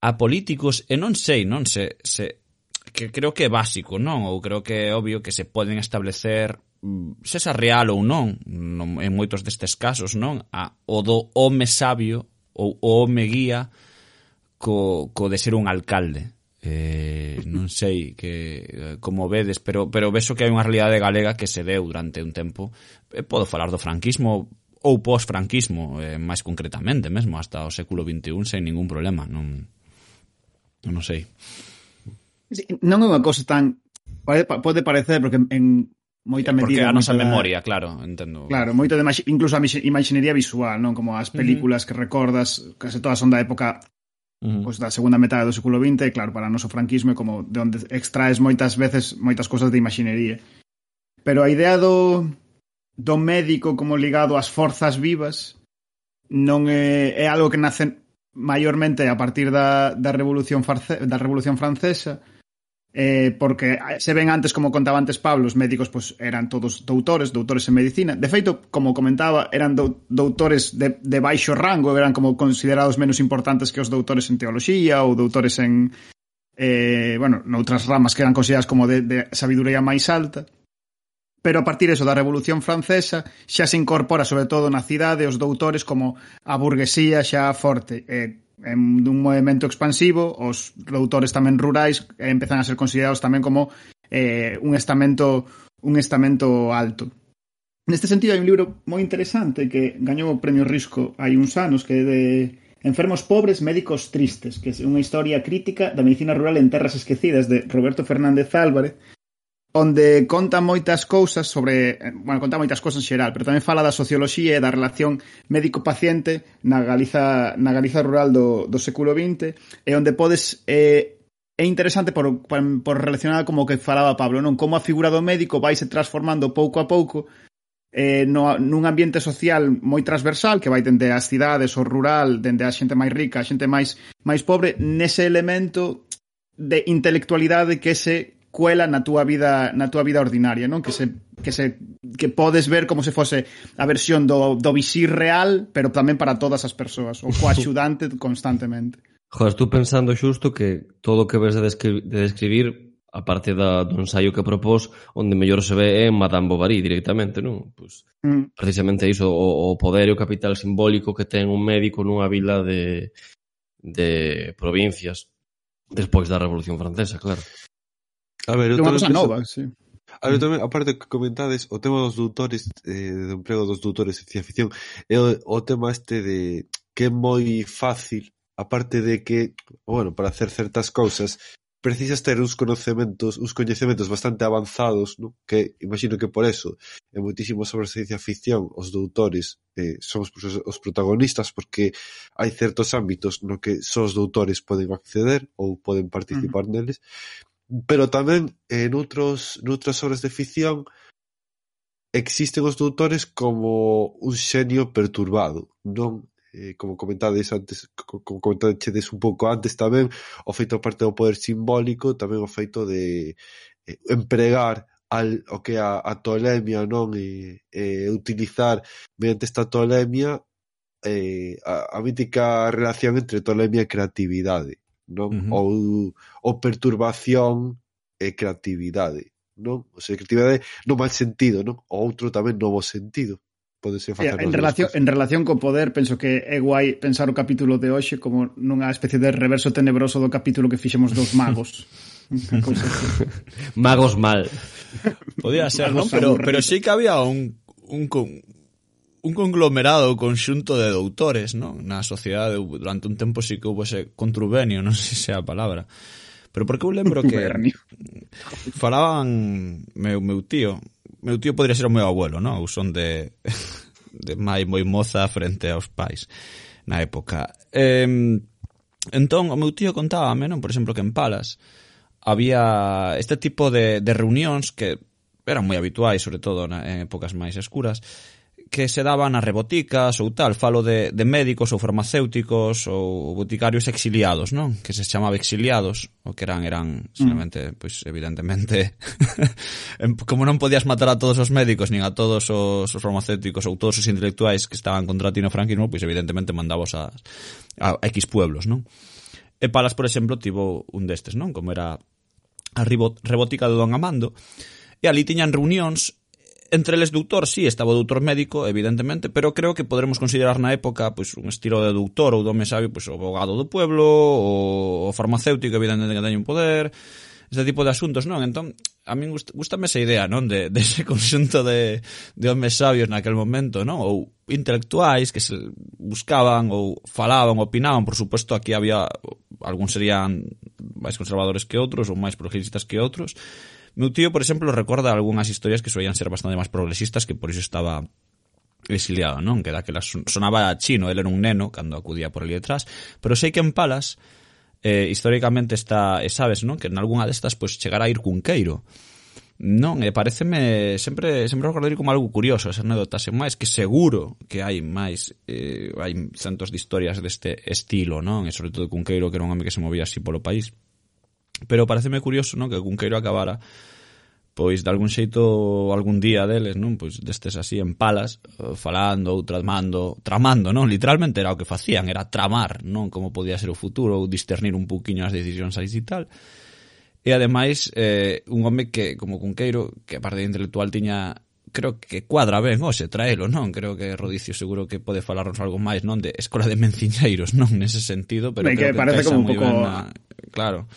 a políticos, e non sei, non se, se que creo que é básico, non? Ou creo que é obvio que se poden establecer mm, sesa real ou non, non en moitos destes casos, non? A, o do home sabio ou o home guía co, co de ser un alcalde. Eh, non sei que eh, como vedes, pero pero vexo que hai unha realidade galega que se deu durante un tempo. Eh, podo falar do franquismo ou pós-franquismo, eh, máis concretamente mesmo hasta o século 21 sen ningún problema, non non sei. Non é unha cousa tan pode parecer porque en moita medida porque a nosa memoria, da... claro, entendo. Claro, moito de incluso a imaxinería visual, non como as películas uh -huh. que recordas, case todas son da época -huh. Pois da segunda metade do século XX, claro, para o noso franquismo é como de onde extraes moitas veces moitas cousas de imaxinería. Pero a idea do, do médico como ligado ás forzas vivas non é, é algo que nace maiormente a partir da, da Revolución, Farce, da Revolución Francesa, eh, porque eh, se ven antes, como contaba antes Pablo, os médicos pues, eran todos doutores, doutores en medicina. De feito, como comentaba, eran doutores de, de baixo rango, eran como considerados menos importantes que os doutores en teoloxía ou doutores en, eh, bueno, noutras ramas que eran consideradas como de, de sabiduría máis alta. Pero a partir eso da Revolución Francesa xa se incorpora sobre todo na cidade os doutores como a burguesía xa forte. Eh, en, dun movimento expansivo, os doutores tamén rurais eh, empezan a ser considerados tamén como eh, un estamento un estamento alto. Neste sentido, hai un libro moi interesante que gañou o Premio Risco hai uns anos, que é de Enfermos pobres, médicos tristes, que é unha historia crítica da medicina rural en terras esquecidas, de Roberto Fernández Álvarez, onde conta moitas cousas sobre, bueno, conta moitas cousas en xeral, pero tamén fala da socioloxía e da relación médico-paciente na Galiza, na Galiza rural do, do século XX, e onde podes eh, é interesante por, por, por relacionada como que falaba Pablo, non? Como a figura do médico vai se transformando pouco a pouco eh, no, nun ambiente social moi transversal que vai dende as cidades, o rural, dende a xente máis rica, a xente máis máis pobre, nese elemento de intelectualidade que se cuela na túa vida na túa vida ordinaria, non? Que se que se que podes ver como se fose a versión do do visir real, pero tamén para todas as persoas, o coaxudante constantemente. Joder, estou pensando xusto que todo o que ves de, descri de describir a parte da, do ensaio que propós onde mellor se ve é Madame Bovary directamente, non? Pues, mm. Precisamente iso, o, o poder e o capital simbólico que ten un médico nunha vila de, de provincias despois da Revolución Francesa, claro. A ver, eu tamén cosa nova, sí. A ver, tamén, aparte que comentades, o tema dos doutores, eh, do emprego dos doutores en ciencia ficción, é o, o tema este de que é moi fácil, aparte de que, bueno, para hacer certas cousas, precisas ter uns coñecementos, uns coñecementos bastante avanzados, no? que imagino que por eso, en moitísimo sobre ciencia ficción, os doutores eh, son os, os protagonistas, porque hai certos ámbitos no que só os doutores poden acceder ou poden participar uh -huh. neles, Pero tamén en outros noutras obras de ficción existen os doutores como un xenio perturbado, non? Eh, como comentades antes, como comentadeches un pouco antes tamén, o feito parte do poder simbólico, tamén o feito de eh, empregar al, o que a, a tolemia, non? E, e utilizar mediante esta tolemia eh, a, a mítica relación entre tolemia e creatividade non? Uh -huh. Ou ou perturbación e creatividade, non? O sea, creatividade no mal sentido, non? O outro tamén no bo sentido. Podese facer eh, en relación en relación co poder, penso que é guai pensar o capítulo de hoxe como nunha especie de reverso tenebroso do capítulo que fixemos dos magos. magos mal. Podía ser, non? Pero, pero sí que había un, un, un conglomerado conxunto de doutores, non? Na sociedade durante un tempo sí que houve ese contrubenio, non sei se é a palabra. Pero porque eu lembro que falaban meu, meu tío, meu tío podría ser o meu abuelo, non? Eu son de de mai moi moza frente aos pais na época. Eh, entón, o meu tío contábame, non? Por exemplo, que en Palas había este tipo de, de reunións que eran moi habituais, sobre todo na, en épocas máis escuras, que se daban nas reboticas ou tal, falo de, de médicos ou farmacéuticos ou boticarios exiliados, non? Que se chamaba exiliados, o que eran eran mm. simplemente, mm. pois evidentemente como non podías matar a todos os médicos nin a todos os, os farmacéuticos ou todos os intelectuais que estaban contra Tino Franquismo, pois evidentemente mandabos a, a X pueblos, non? E Palas, por exemplo, tivo un destes, non? Como era a rebotica de Don Amando, e ali tiñan reunións entre eles doutor, sí, estaba o doutor médico, evidentemente, pero creo que podremos considerar na época pois, un estilo de doutor ou do sabio, pois, o abogado do pueblo, o, o farmacéutico, evidentemente, que teñen poder, este tipo de asuntos, non? Entón, a min gust, gustame esa idea, non? De, de ese conxunto de, de homes sabios naquel momento, non? Ou intelectuais que se buscaban ou falaban, opinaban, por suposto, aquí había, algúns serían máis conservadores que outros ou máis progresistas que outros, Meu tío, por exemplo, recorda algunhas historias que soían ser bastante máis progresistas que por iso estaba exiliado, non? Que daquela sonaba chino, ele era un neno cando acudía por ali detrás, pero sei que en Palas eh, históricamente está, e sabes, non? Que en algunha destas pois pues, chegará a ir cunqueiro. Non, e pareceme sempre sempre recordar como algo curioso esas anécdota, sen máis que seguro que hai máis eh, hai centos de historias deste estilo, non? E sobre todo Cunqueiro que era un home que se movía así polo país Pero pareceme curioso, non, que Cunqueiro acabara pois de algún xeito algún día deles, non, pois destes así en palas, eh, falando ou tramando, tramando, non, literalmente era o que facían, era tramar, non, como podía ser o futuro ou discernir un poquinho as decisións aí e tal. E ademais, eh, un home que, como Cunqueiro, que a parte de intelectual tiña creo que cuadra ben hoxe traelo, non? Creo que Rodicio seguro que pode falarnos algo máis, non? De Escola de Menciñeiros, non? Nese sentido, pero ben, creo que, que parece como un pouco... Na... Claro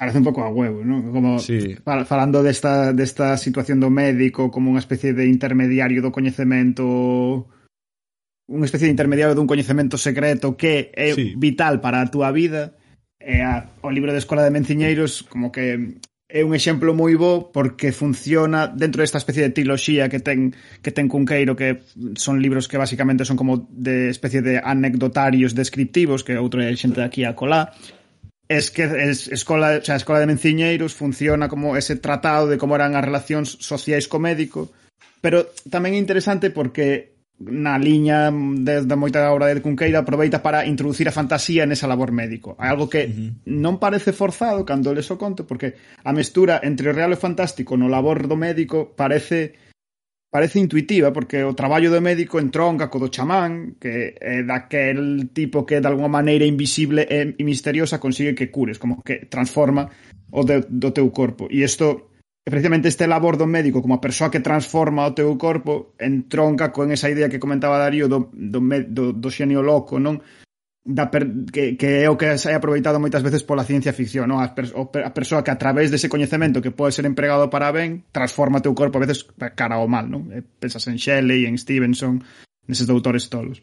parece un pouco a huevo, ¿no? Como sí. falando desta, desta situación do médico como unha especie de intermediario do coñecemento unha especie de intermediario dun coñecemento secreto que é sí. vital para a túa vida e a, o libro de Escola de Menciñeiros como que é un exemplo moi bo porque funciona dentro desta especie de triloxía que ten que ten Cunqueiro que son libros que basicamente son como de especie de anecdotarios descriptivos que outro é xente de aquí a colá es que es, escola, o sea, a Escola de Menciñeiros funciona como ese tratado de como eran as relacións sociais co médico, pero tamén é interesante porque na liña desde moita obra de Cunqueira aproveita para introducir a fantasía nesa labor médico. É algo que uh -huh. non parece forzado cando les o conto, porque a mestura entre o real e o fantástico no labor do médico parece parece intuitiva porque o traballo do médico entronca co do chamán, que é daquel tipo que de alguma maneira invisible e misteriosa consigue que cures, como que transforma o de, do teu corpo. E isto, precisamente este labor do médico como a persoa que transforma o teu corpo entronca con esa idea que comentaba Darío do, do, do, do xenio loco, non? da per, que, que é o que se hai aproveitado moitas veces pola ciencia ficción, non? A, per, a persoa que a través dese coñecemento que pode ser empregado para ben, transforma teu corpo a veces cara ao mal, non? Pensas en Shelley, en Stevenson, neses doutores tolos.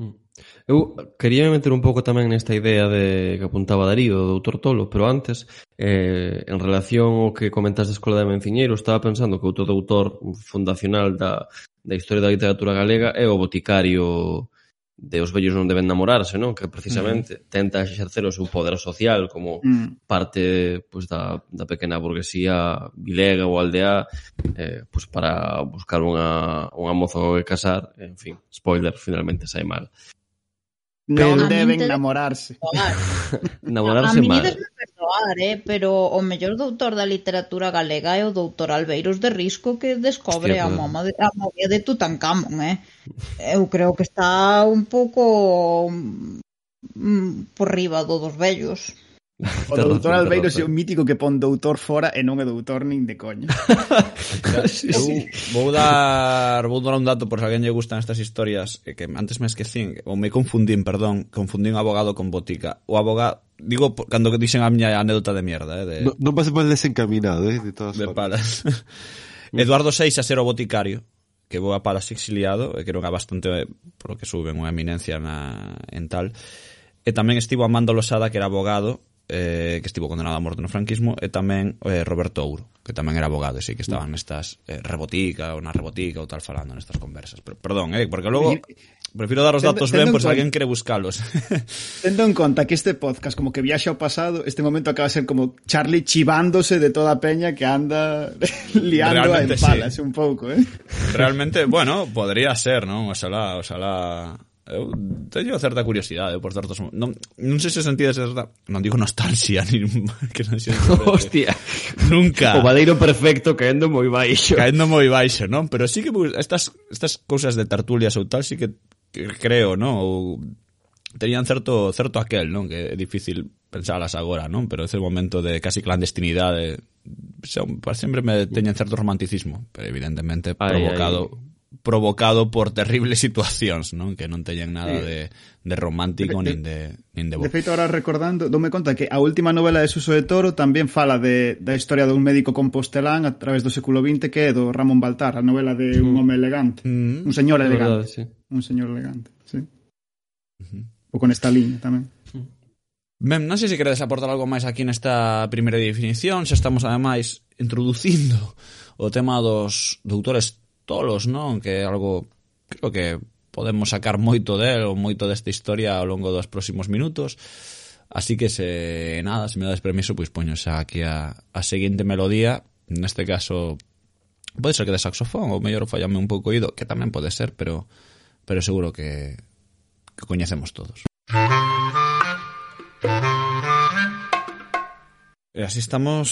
Hmm. Eu quería meter un pouco tamén nesta idea de que apuntaba Darío, do doutor Tolo, pero antes, eh, en relación ao que comentas da Escola de Menciñeiro, estaba pensando que outro doutor fundacional da, da historia da literatura galega é o boticario de os vellos non deben namorarse, non? Que precisamente mm. tenta exercer o seu poder social como mm. parte pues, da, da pequena burguesía vilega ou aldea eh, pues, para buscar unha, unha moza que casar. En fin, spoiler, finalmente sai mal. Non Pero... deben namorarse. namorarse mal perdoar, eh, pero o mellor doutor da literatura galega é o doutor Albeiros de Risco que descobre Hostia, a mama de, a momia de Tutankamón, eh. Eu creo que está un pouco mm, por riba do dos vellos. O doutor Albeiros é un mítico que pon doutor fora e non é doutor nin de coña. sí, sí. Vou dar vou dar un dato por se alguén lle gustan estas historias que, que antes me esquecín ou me confundín, perdón, confundín abogado con botica. O abogado digo cando que dixen a miña anécdota de mierda, eh, de... No, non pase mal desencaminado, eh, de todas de palas. Eduardo VI a ser o boticario que vou a Palas exiliado, e que non é bastante, eh, polo que suben, unha eminencia na, en tal. E tamén estivo Amando Losada, que era abogado, eh, que estivo condenado a morte no franquismo, e tamén eh, Roberto Ouro, que tamén era abogado, e sí, que estaban nestas eh, rebotica ou na rebotica ou tal falando nestas conversas. Pero, perdón, eh, porque logo prefiro dar os datos ben por se alguén quere buscalos. Tendo en conta que este podcast como que viaxa ao pasado, este momento acaba de ser como Charlie chivándose de toda a peña que anda liando Realmente, a empalas sí. un pouco, eh? Realmente, bueno, podría ser, non? Oxalá, oxalá Eu teño certa curiosidade por certos non, non sei se sentides certa non digo nostalgia ni que non sei hostia. Nunca. O valeiro perfecto caendo moi baixo. Caendo moi baixo non? Pero sí que estas estas cousas de tertulias ou tal sí que, que creo non? Ou tenían certo certo aquel non? Que é difícil pensalas agora non? Pero ese momento de casi clandestinidade son, sempre me teñen certo romanticismo pero evidentemente ai, provocado ai provocado por terribles situacións, non? Que non teñen nada sí. de, de romántico de, nin de, nin de bo. De feito, agora recordando, dome conta que a última novela de Suso de Toro tamén fala de, da historia dun médico compostelán a través do século XX que é do Ramón Baltar, a novela de un mm. home elegante, mm -hmm. un señor elegante. Verdad, sí. Un señor elegante, sí. Uh -huh. Ou con esta liña tamén. Mm. Ben, non sei se queredes aportar algo máis aquí nesta primeira definición, xa estamos ademais introducindo o tema dos doutores tolos, non? Que é algo, creo que podemos sacar moito del ou moito desta historia ao longo dos próximos minutos. Así que se nada, se me dades permiso, pois poño xa aquí a, a seguinte melodía, neste caso pode ser que de saxofón, ou mellor fallame un pouco oído, que tamén pode ser, pero pero seguro que que coñecemos todos. E así estamos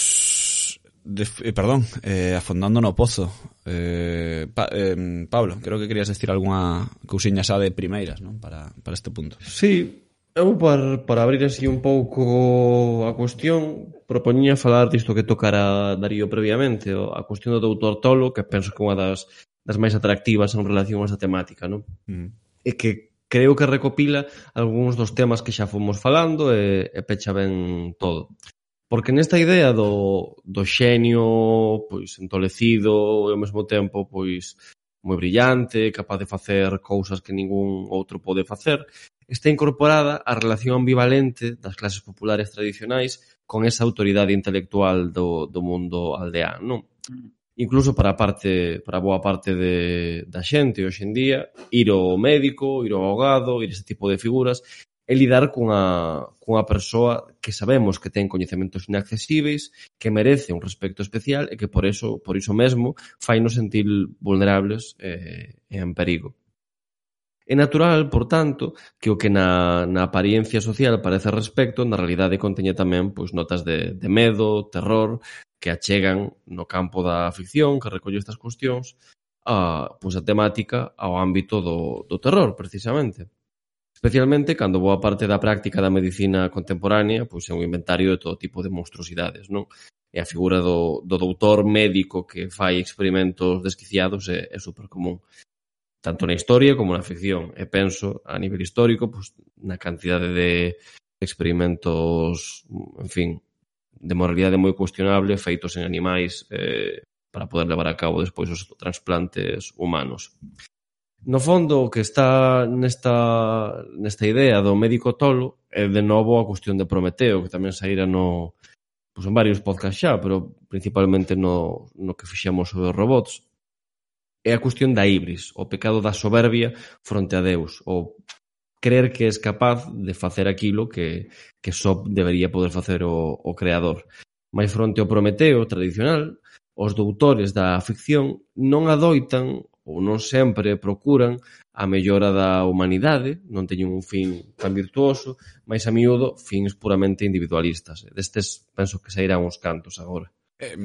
de, eh, perdón, eh, afondando no pozo. Eh, pa, eh, Pablo, creo que querías decir algunha cousiña xa de primeiras, non? Para, para este punto. Sí, eu para, para abrir así un pouco a cuestión, propoñía falar disto que tocara Darío previamente, a cuestión do doutor Tolo, que penso que é unha das, das máis atractivas en relación a esa temática, non? Mm. E que creo que recopila algúns dos temas que xa fomos falando e, e pecha ben todo. Porque nesta idea do, do xenio pois entolecido e ao mesmo tempo pois moi brillante, capaz de facer cousas que ningún outro pode facer, está incorporada a relación ambivalente das clases populares tradicionais con esa autoridade intelectual do, do mundo aldeán, non? Mm. Incluso para a parte, para a boa parte de, da xente hoxe en día, ir ao médico, ir ao abogado, ir a ese tipo de figuras, é lidar cunha, cunha persoa que sabemos que ten coñecementos inaccesíveis, que merece un respecto especial e que por eso, por iso mesmo, fai nos sentir vulnerables eh, e en perigo. É natural, por tanto, que o que na, na apariencia social parece respecto, na realidade conteña tamén pois, notas de, de medo, terror, que achegan no campo da ficción, que recolle estas cuestións, a, pois, a temática ao ámbito do, do terror, precisamente. Especialmente cando boa parte da práctica da medicina contemporánea pois é un inventario de todo tipo de monstruosidades, non? E a figura do, do doutor médico que fai experimentos desquiciados é, é super común tanto na historia como na ficción. E penso, a nivel histórico, pues, na cantidade de experimentos, en fin, de moralidade moi cuestionable feitos en animais eh, para poder levar a cabo despois os transplantes humanos. No fondo, o que está nesta, nesta idea do médico tolo é de novo a cuestión de Prometeo, que tamén saíra no, pois en varios podcast xa, pero principalmente no, no que fixemos sobre os robots, é a cuestión da ibris, o pecado da soberbia fronte a Deus, o creer que es capaz de facer aquilo que, que só debería poder facer o, o creador. Mais fronte ao Prometeo tradicional, os doutores da ficción non adoitan ou non sempre procuran a mellora da humanidade, non teñen un fin tan virtuoso, máis a miúdo fins puramente individualistas. Destes penso que sairán uns cantos agora. Eh,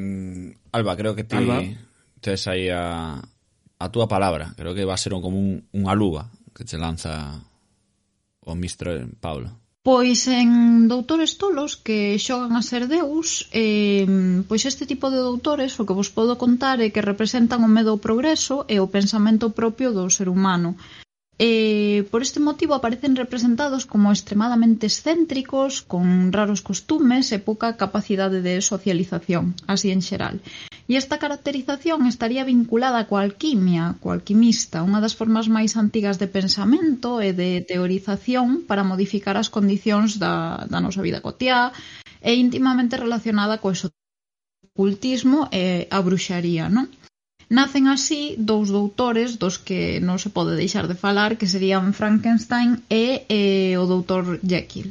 Alba, creo que ti Alba. tes aí a, a túa palabra. Creo que va a ser un, como un, unha luva que te lanza o mistre Paulo. Pois en doutores tolos que xogan a ser deus, eh, pois este tipo de doutores o que vos podo contar é que representan o medo ao progreso e o pensamento propio do ser humano. E por este motivo aparecen representados como extremadamente excéntricos, con raros costumes e pouca capacidade de socialización, así en xeral. E esta caracterización estaría vinculada coa alquimia, coa alquimista, unha das formas máis antigas de pensamento e de teorización para modificar as condicións da, da nosa vida cotiá e íntimamente relacionada co ocultismo e a bruxaría, non? Nacen así dous doutores dos que non se pode deixar de falar, que serían Frankenstein e eh, o doutor Jekyll.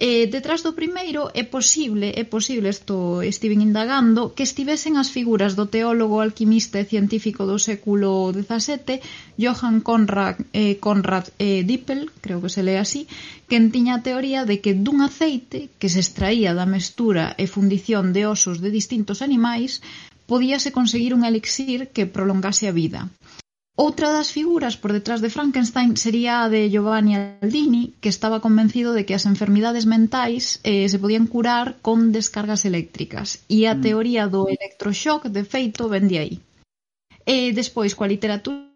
Eh, detrás do primeiro é posible, é posible, isto estiven indagando, que estivesen as figuras do teólogo, alquimista e científico do século XVII, Johann Conrad, eh, Conrad eh, Dippel, creo que se lee así, quen tiña a teoría de que dun aceite que se extraía da mestura e fundición de osos de distintos animais podíase conseguir un elixir que prolongase a vida. Outra das figuras por detrás de Frankenstein sería a de Giovanni Aldini, que estaba convencido de que as enfermidades mentais eh, se podían curar con descargas eléctricas, e a mm. teoría do electroshock, de feito, ven de aí. E despois, coa literatura,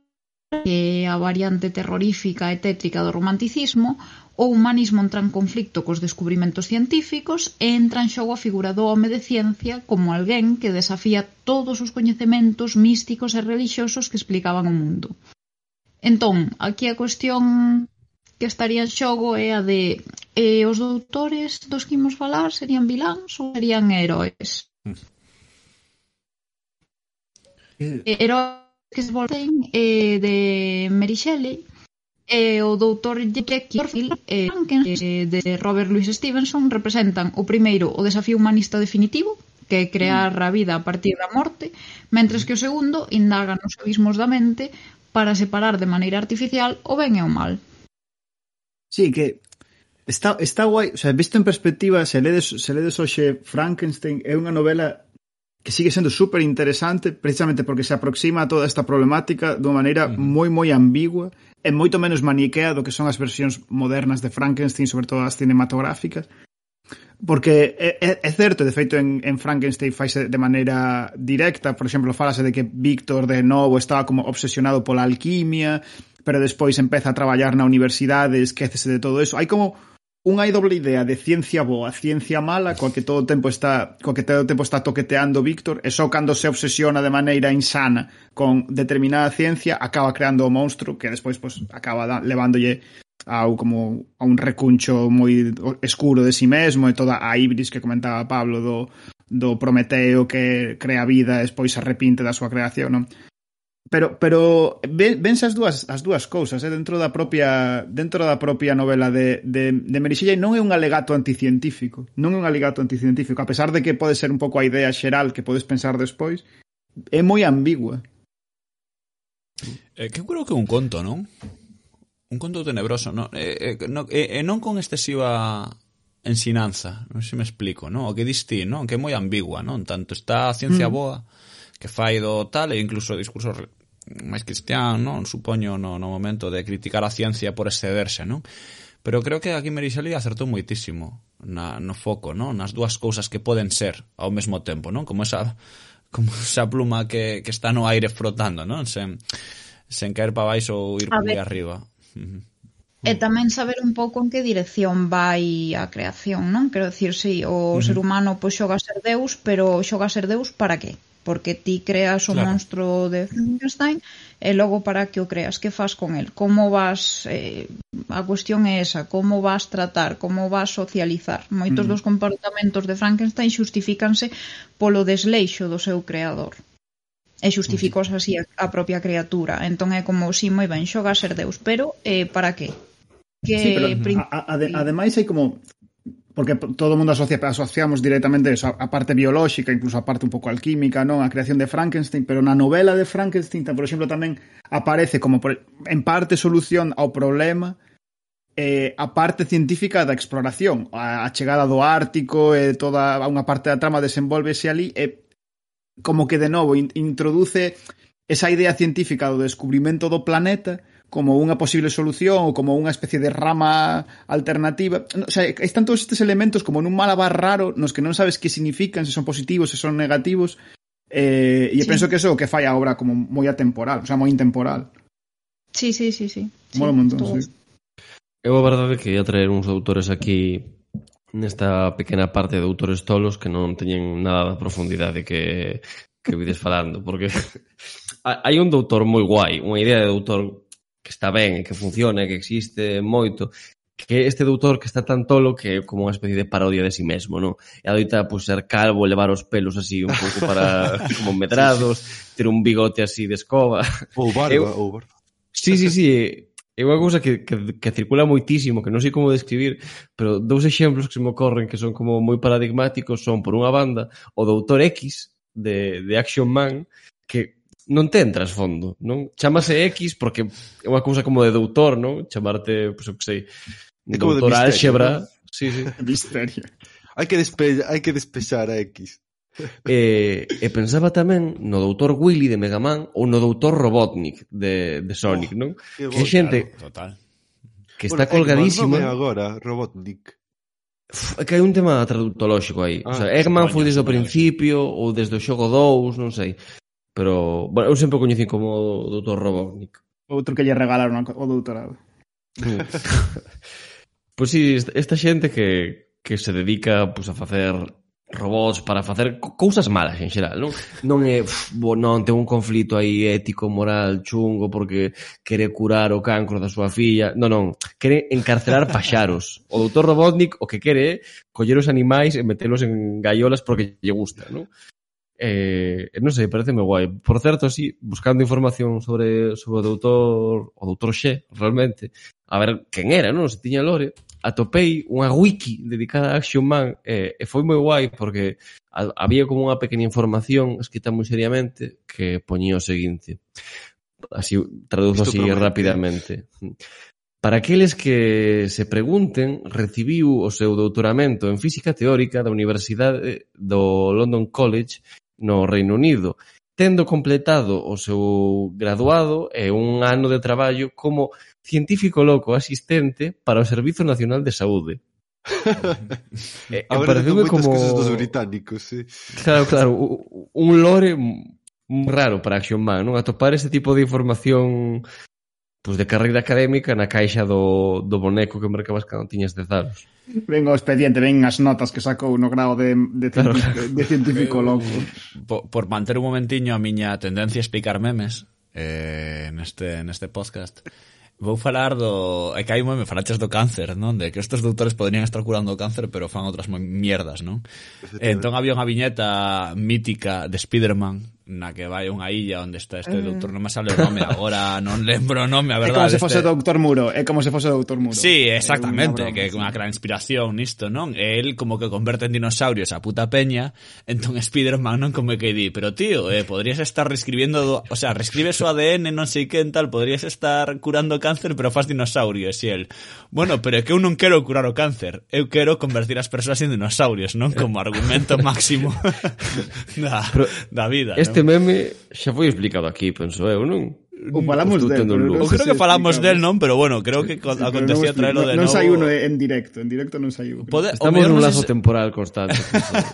que a variante terrorífica e tétrica do romanticismo, o humanismo entra en conflicto cos descubrimentos científicos e entra en xogo a figura do home de ciencia como alguén que desafía todos os coñecementos místicos e relixiosos que explicaban o mundo. Entón, aquí a cuestión que estaría en xogo é a de eh, os doutores dos que imos falar serían viláns ou serían heróis? Eh, eh heróis que se volten eh, de Mary Shelley e o doutor Jekyll e eh, Jenkins de Robert Louis Stevenson representan o primeiro o desafío humanista definitivo que é crear a vida a partir da morte, mentres que o segundo indaga nos abismos da mente para separar de maneira artificial o ben e o mal. Sí, que está, está guai, o sea, visto en perspectiva, se ledes, se ledes hoxe Frankenstein é unha novela que sigue sendo super interesante precisamente porque se aproxima a toda esta problemática de unha maneira moi moi ambigua e moito menos maniquea do que son as versións modernas de Frankenstein, sobre todo as cinematográficas. Porque é, é, é certo, de feito, en, en Frankenstein faise de maneira directa, por exemplo, falase de que Víctor de novo estaba como obsesionado pola alquimia, pero despois empeza a traballar na universidade, esquecese de todo eso. Hai como unha doble idea de ciencia boa, ciencia mala, coa que todo o tempo está, coa que todo o tempo está toqueteando Víctor, e só cando se obsesiona de maneira insana con determinada ciencia, acaba creando o monstro que despois pues, acaba da, levándolle ao como a un recuncho moi escuro de si sí mesmo e toda a ibris que comentaba Pablo do, do Prometeo que crea vida e despois se arrepinte da súa creación, non? pero pero vense as dúas as dúas cousas, eh, dentro da propia dentro da propia novela de de de Merixilla non é un alegato anticientífico, non é un alegato anticientífico, a pesar de que pode ser un pouco a idea xeral que podes pensar despois, é moi ambigua. Eh, que creo que é un conto, non? Un conto tenebroso, non? Eh, eh, no, non, non con excesiva ensinanza, non se me explico, non? O que diste, non? Que é moi ambigua, non? Tanto está a ciencia mm. boa que fai do tal e incluso discurso máis cristián, non? Supoño no, no momento de criticar a ciencia por excederse, non? Pero creo que aquí Mary Shelley acertou moitísimo na, no foco, non? Nas dúas cousas que poden ser ao mesmo tempo, non? Como esa como esa pluma que, que está no aire frotando, non? Sen, sen caer para baixo ou ir por arriba. E tamén saber un pouco en que dirección vai a creación, non? Quero dicir, si sí, o uh -huh. ser humano pois xoga a ser Deus, pero xoga a ser Deus para que? porque ti creas o claro. monstro de Frankenstein e logo para que o creas, que fas con el, como vas eh, a cuestión é esa, como vas tratar, como vas socializar. Moitos mm. dos comportamentos de Frankenstein xustifícanse polo desleixo do seu creador e xustificos así a, a propia criatura. Entón é como, si sí, moi ben, xoga a ser Deus, pero eh, para que? que sí, pero, a, a, ademais hai como porque todo o mundo asocia, asociamos directamente eso, a parte biolóxica, incluso a parte un pouco alquímica, non a creación de Frankenstein, pero na novela de Frankenstein, por exemplo, tamén aparece como por, en parte solución ao problema eh, a parte científica da exploración, a, a chegada do Ártico, e eh, toda unha parte da trama desenvolvese ali, e eh, como que de novo in, introduce esa idea científica do descubrimento do planeta como unha posible solución ou como unha especie de rama alternativa. O sea, están todos estes elementos como nun malabar raro nos que non sabes que significan, se son positivos, se son negativos. Eh, e sí. penso que eso é o que fai a obra como moi atemporal, o sea, moi intemporal. Sí, sí, sí, sí. Mola un montón, sí. Eu a verdade que ia traer uns autores aquí nesta pequena parte de autores tolos que non teñen nada da profundidade que que vides falando, porque hai un doutor moi guai, unha idea de doutor que está ben e que funciona, que existe moito, que este doutor que está tan tolo que como unha especie de parodia de si sí mesmo, non? E adoita pois, pues, ser calvo, levar os pelos así un pouco para como medrados, sí, sí. ter un bigote así de escoba. Ou barba, eu... ou barba. Sí, sí, sí. É unha cousa que, que, que circula moitísimo, que non sei como describir, pero dous exemplos que se me ocorren que son como moi paradigmáticos son, por unha banda, o Doutor X de, de Action Man, que non ten trasfondo, non? Chámase X porque é unha cousa como de doutor, non? Chamarte, pois pues, eu que sei, é doutor álxebra. ¿no? Sí, sí. Misterio. hai que despe hai que despexar a X. e, e pensaba tamén no doutor Willy de Mega Man ou no doutor Robotnik de, de Sonic, oh, non? Que, que xente claro, total. que está bueno, colgadísima. Eggman, agora Robotnik. É que hai un tema traductolóxico aí. Ah, o sea, ah, Eggman foi desde o principio ou desde o xogo 2, non sei. Pero, bueno, eu sempre o coñecín como o doutor Robotnik. Outro que lle regalaron o doutorado. Mm. pois si, sí, esta xente que, que se dedica pues, a facer robots para facer cousas malas en xeral, non? Non é, uf, bo, non, ten un conflito aí ético, moral, chungo, porque quere curar o cancro da súa filla. Non, non, quere encarcelar paxaros. O doutor Robotnik o que quere é coller os animais e metelos en gaiolas porque lle gusta, non? Eh, non sei, parece moi guai. Por certo, sí, buscando información sobre, sobre o doutor, o doutor Xe, realmente, a ver quen era, non? Se tiña lore, atopei unha wiki dedicada a Action Man eh, e foi moi guai porque a, había como unha pequena información escrita moi seriamente que poñía o seguinte. Así, traduzo así rapidamente. Para aqueles que se pregunten, recibiu o seu doutoramento en física teórica da Universidade do London College no Reino Unido, tendo completado o seu graduado e un ano de traballo como científico loco asistente para o Servizo Nacional de Saúde. eh, moitas como cosas dos británicos, sí. Claro, claro, un lore raro para Action Man, non? Atopar ese tipo de información pois de carreira académica na caixa do, do boneco que mercabas cando tiñas 10 anos. Ven o expediente, ven as notas que sacou no grado de, de, claro, científico, de científico loco. Eh, por, por manter un momentiño a miña tendencia a explicar memes eh, neste, neste podcast, vou falar do... É que hai un meme, falaches do cáncer, non? De que estes doutores poderían estar curando o cáncer, pero fan outras mierdas, non? Entón había unha viñeta mítica de Spiderman na que vai a unha illa onde está este eh... doutor, non me sale o nome agora, non lembro o nome, a verdade. É como se fose este... o doutor Muro, é como se fose o doutor Muro. Sí, exactamente, é que é unha gran inspiración nisto, non? E el como que converte en dinosaurios a puta peña, entón Spiderman non como que di, pero tío, eh, podrías estar reescribiendo, do... o sea, reescribe o ADN, non sei que en tal, podrías estar curando cáncer, pero faz dinosaurios, e el, bueno, pero é que eu non quero curar o cáncer, eu quero convertir as persoas en dinosaurios, non? Como argumento máximo da, da vida. Este meme xa foi explicado aquí, penso eu, non? O falamos del, pero non creo que falamos del, non, pero bueno, creo que acontecía traelo de novo. Non sai uno en directo, en directo non sai uno. Pode, Estamos nun lazo temporal constante.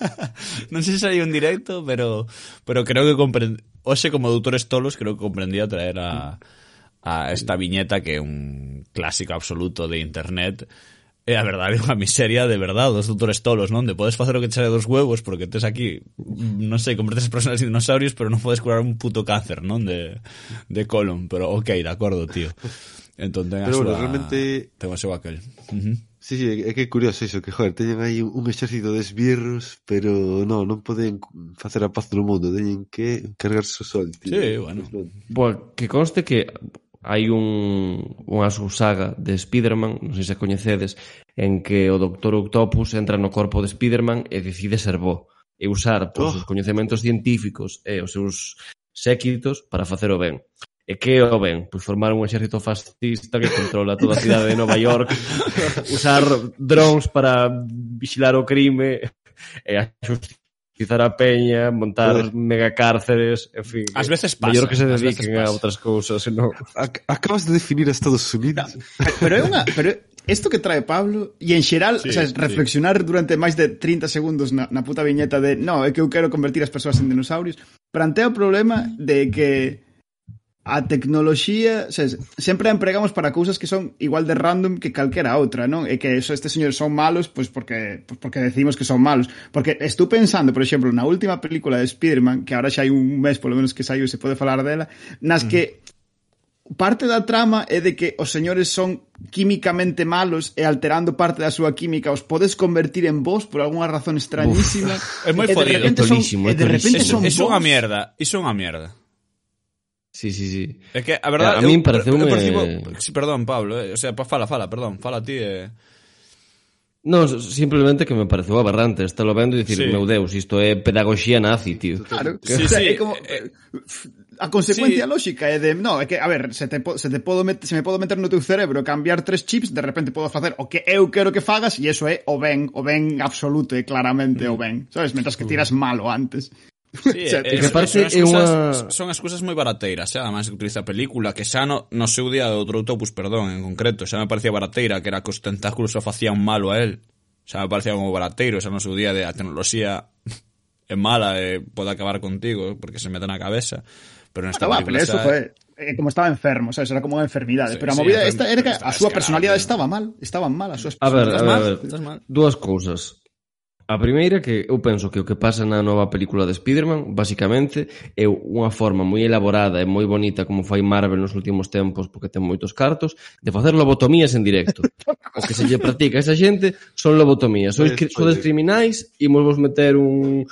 non sei se hai un directo, pero pero creo que comprend... Oxe, como doutores tolos, creo que comprendía traer a, a esta viñeta que é un clásico absoluto de internet E a verdade é unha miseria de verdade dos doutores tolos, non? De podes facer o que te sale dos huevos porque tes aquí, non sei, convertes as personas en dinosaurios, pero non podes curar un puto cáncer, non? De, de colon, pero ok, de acordo, tío. Entón ten a Pero súa... bueno, realmente- Ten o seu aquel. Uh -huh. Sí, sí, é que é curioso iso, que, joder, teñen aí un exército de esbirros, pero non, non poden facer a paz no mundo, teñen que cargarse o sol, tío. Sí, bueno. Pues que conste que hai un, unha subsaga de Spiderman, non sei se coñecedes, en que o Doctor Octopus entra no corpo de Spiderman e decide ser bo e usar pois, oh. os coñecementos científicos e os seus séquitos para facer o ben. E que o ben? Pois formar un exército fascista que controla toda a cidade de Nova York, usar drones para vigilar o crime e a utilizar a peña, montar Uy. megacárceres, en fin. Ás veces pasa. Mellor que se dediquen a outras cousas, non? Acabas de definir a Estados Unidos. No, pero é unha... Pero isto que trae Pablo e en xeral, sí, o sea, reflexionar sí. durante máis de 30 segundos na, na puta viñeta de no, é que eu quero convertir as persoas en dinosaurios, plantea o problema de que a tecnoloxía, sabes, sempre a empregamos para cousas que son igual de random que calquera outra, non? E que eso, estes señores son malos, pois porque pois porque decimos que son malos. Porque estou pensando, por exemplo, na última película de Spider-Man, que agora xa hai un mes polo menos que saiu e se pode falar dela, nas mm. que parte da trama é de que os señores son químicamente malos e alterando parte da súa química os podes convertir en vos por algunha razón extrañísima. Uf, é moi fodido. E de repente son, é, tolísimo, é de repente son Eso é unha mierda. Iso é unha mierda. Sí, sí, sí. É que, a verdade, a, a min parece un... Percibo... Sí, perdón, Pablo, eh? o sea, pa, fala, fala, perdón, fala ti. Eh... No, simplemente que me pareceu aberrante estarlo vendo e dicir, sí. meu Deus, isto é pedagogía nazi, tío. Claro, que... sí, o sea, sí, é como... Eh, eh, a consecuencia sí. lógica é de, no, é que, a ver, se te, se te podo met, se me podo meter no teu cerebro cambiar tres chips, de repente podo facer o que eu quero que fagas e eso é o ben, o ben absoluto e claramente mm. o ben, sabes, mentras que mm. tiras malo antes. Sí, xa, é, eh, que parte é unha son as cousas moi barateiras, xa, además que utiliza a película que xa no, no seu día do outro autobús, perdón, en concreto, xa me parecía barateira que era que os tentáculos o facían malo a él. Xa me parecía como barateiro, xa no seu día de a tecnoloxía é mala e pode acabar contigo porque se mete na cabeza, pero nesta ah, bueno, película, pero eso xa, foi como estaba enfermo, sabes, era como unha enfermidade, sí, pero a sí, movida esta era que a súa personalidade estaba mal, estaban mal as súas a ver, a ver, mal, mal. dúas cousas. A primeira que eu penso que o que pasa na nova película de Spider-Man, basicamente, é unha forma moi elaborada e moi bonita como fai Marvel nos últimos tempos, porque ten moitos cartos, de facer lobotomías en directo. o que se lle practica a esa xente son lobotomías. Sois, sodes criminais, e vos meter un...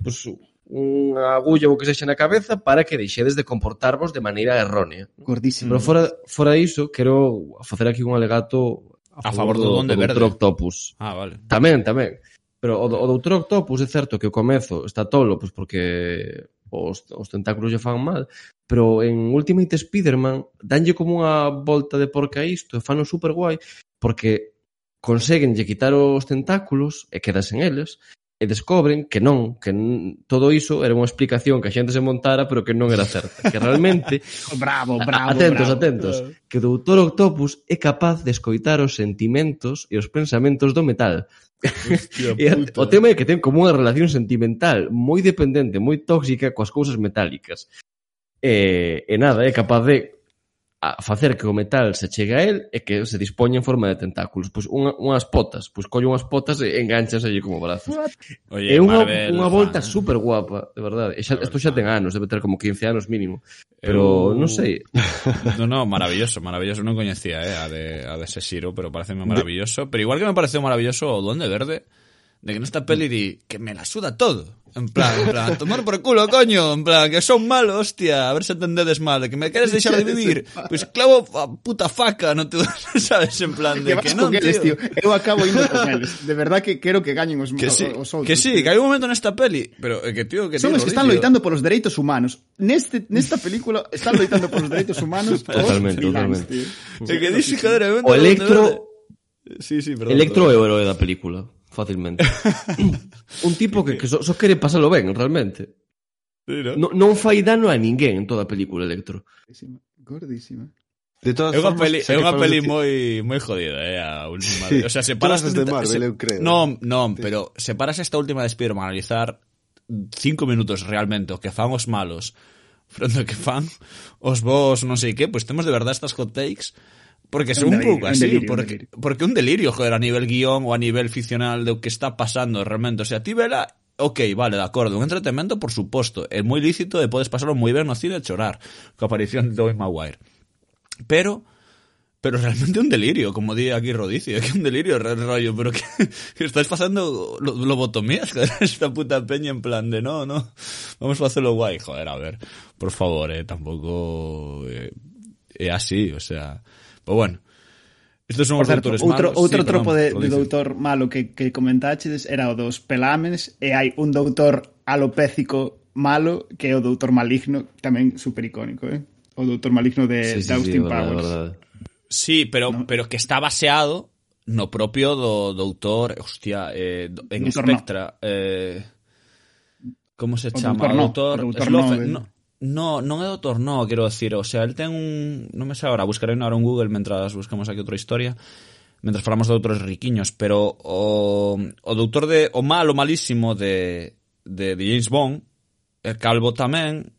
Pues, unha agulla ou que sexa na cabeza para que deixedes de comportarvos de maneira errónea. Gordísimo. Pero fora, fora iso, quero facer aquí un alegato a, a favor, do, do do Verde. Octopus. Ah, vale. Tamén, tamén. Pero o, do, o doutor Octopus é certo que o comezo está tolo, pois porque os, os tentáculos lle fan mal, pero en Ultimate Spider-Man danlle como unha volta de porca a isto e fano super guai porque conseguenlle quitar os tentáculos e quedas en eles e descobren que non, que todo iso era unha explicación que a xente se montara pero que non era certa, que realmente bravo, bravo, atentos, bravo. atentos que o Doutor Octopus é capaz de escoitar os sentimentos e os pensamentos do metal Hostia, puta. o tema é que ten como unha relación sentimental moi dependente, moi tóxica coas cousas metálicas. E, e nada, é capaz de a facer que o metal se chegue a el e que se dispoña en forma de tentáculos. Pois unha, unhas potas, pois colle unhas potas e enganchas allí como brazos. Oye, é unha, Marvel, unha volta fan. super guapa, de verdade. E xa, isto xa ten anos, debe ter como 15 anos mínimo. Pero eu... non sei. No, no, maravilloso, maravilloso. Non coñecía eh, a de, a de ese xiro, pero parece maravilloso. De... Pero igual que me pareceu maravilloso o Duende Verde, de que nesta peli di que me la suda todo. En plan, en plan, tomar por culo, coño, en plan, que son malo, hostia, a ver se entendedes mal, que me queres deixar de vivir, pois pues clavo a puta faca, non te sabes, en plan, de que, que non, eles, tío. tío. Eu acabo indo con eles, de verdad que quero que gañen os, que sí, os outros. Que sí, que hai un momento nesta peli, pero eh, que tío, que Son os que están loitando polos dereitos humanos. Neste, nesta película están loitando polos dereitos humanos Totalmente, totalmente. Tío. Que dixi, joder, o Electro... Sí, sí, perdón. Electro é o heroe da película fácilmente. un tipo que, que só, só quere pasalo ben, realmente. Sí, no? No, non fai dano a ninguén en toda a película, Electro. Gordísima. De todas é unha peli, é unha peli moi moi jodida, eh, a última. Sí, o sea, separas de Marvel, se, eu creo. Non, non, sí. pero separas esta última de Spider-Man analizar cinco minutos realmente o que fan os malos fronte o que fan os vos non sei que, pois pues temos de verdade estas hot takes porque son un un delirio, un así, delirio, un porque, delirio. porque un delirio, joder, a nivel guion ou a nivel ficcional do que está pasando realmente, o sea, ti vela Ok, vale, de acordo, un entretenimento por suposto, é moi lícito e podes pasarlo moi ben no cine chorar coa aparición de Tobey Maguire. Pero pero realmente un delirio, como di aquí Rodicio, que un delirio, rollo, pero que, que estás pasando lo- lobotomías, joder, esta puta peña en plan de no, no, vamos a hacerlo guay, joder, a ver, por favor, eh, tampouco eh, é así, o sea, Pero bueno, Estos son os certo, doutores outro, malos. Outro sí, tropo perdón, de, de doutor malo que, que comentaches era o dos pelámenes e hai un doutor alopécico malo que é o doutor maligno, tamén super icónico, eh? O doutor maligno de, sí, sí, de Austin sí, Powers. Verdad, verdad. Sí, pero, ¿no? pero que está baseado no propio do doutor, hostia, eh, en doutor Spectra. No. Eh, como se o chama? Doutor, no. doutor, doutor Slofen, no. Eh. No, non é doutor, no, quero dicir, o sea, el ten un, non me sei agora, buscarei agora un Google mentras buscamos aquí outra historia, mentras falamos de outros riquiños, pero o, o doutor de o malo malísimo de, de, de James Bond, é calvo tamén,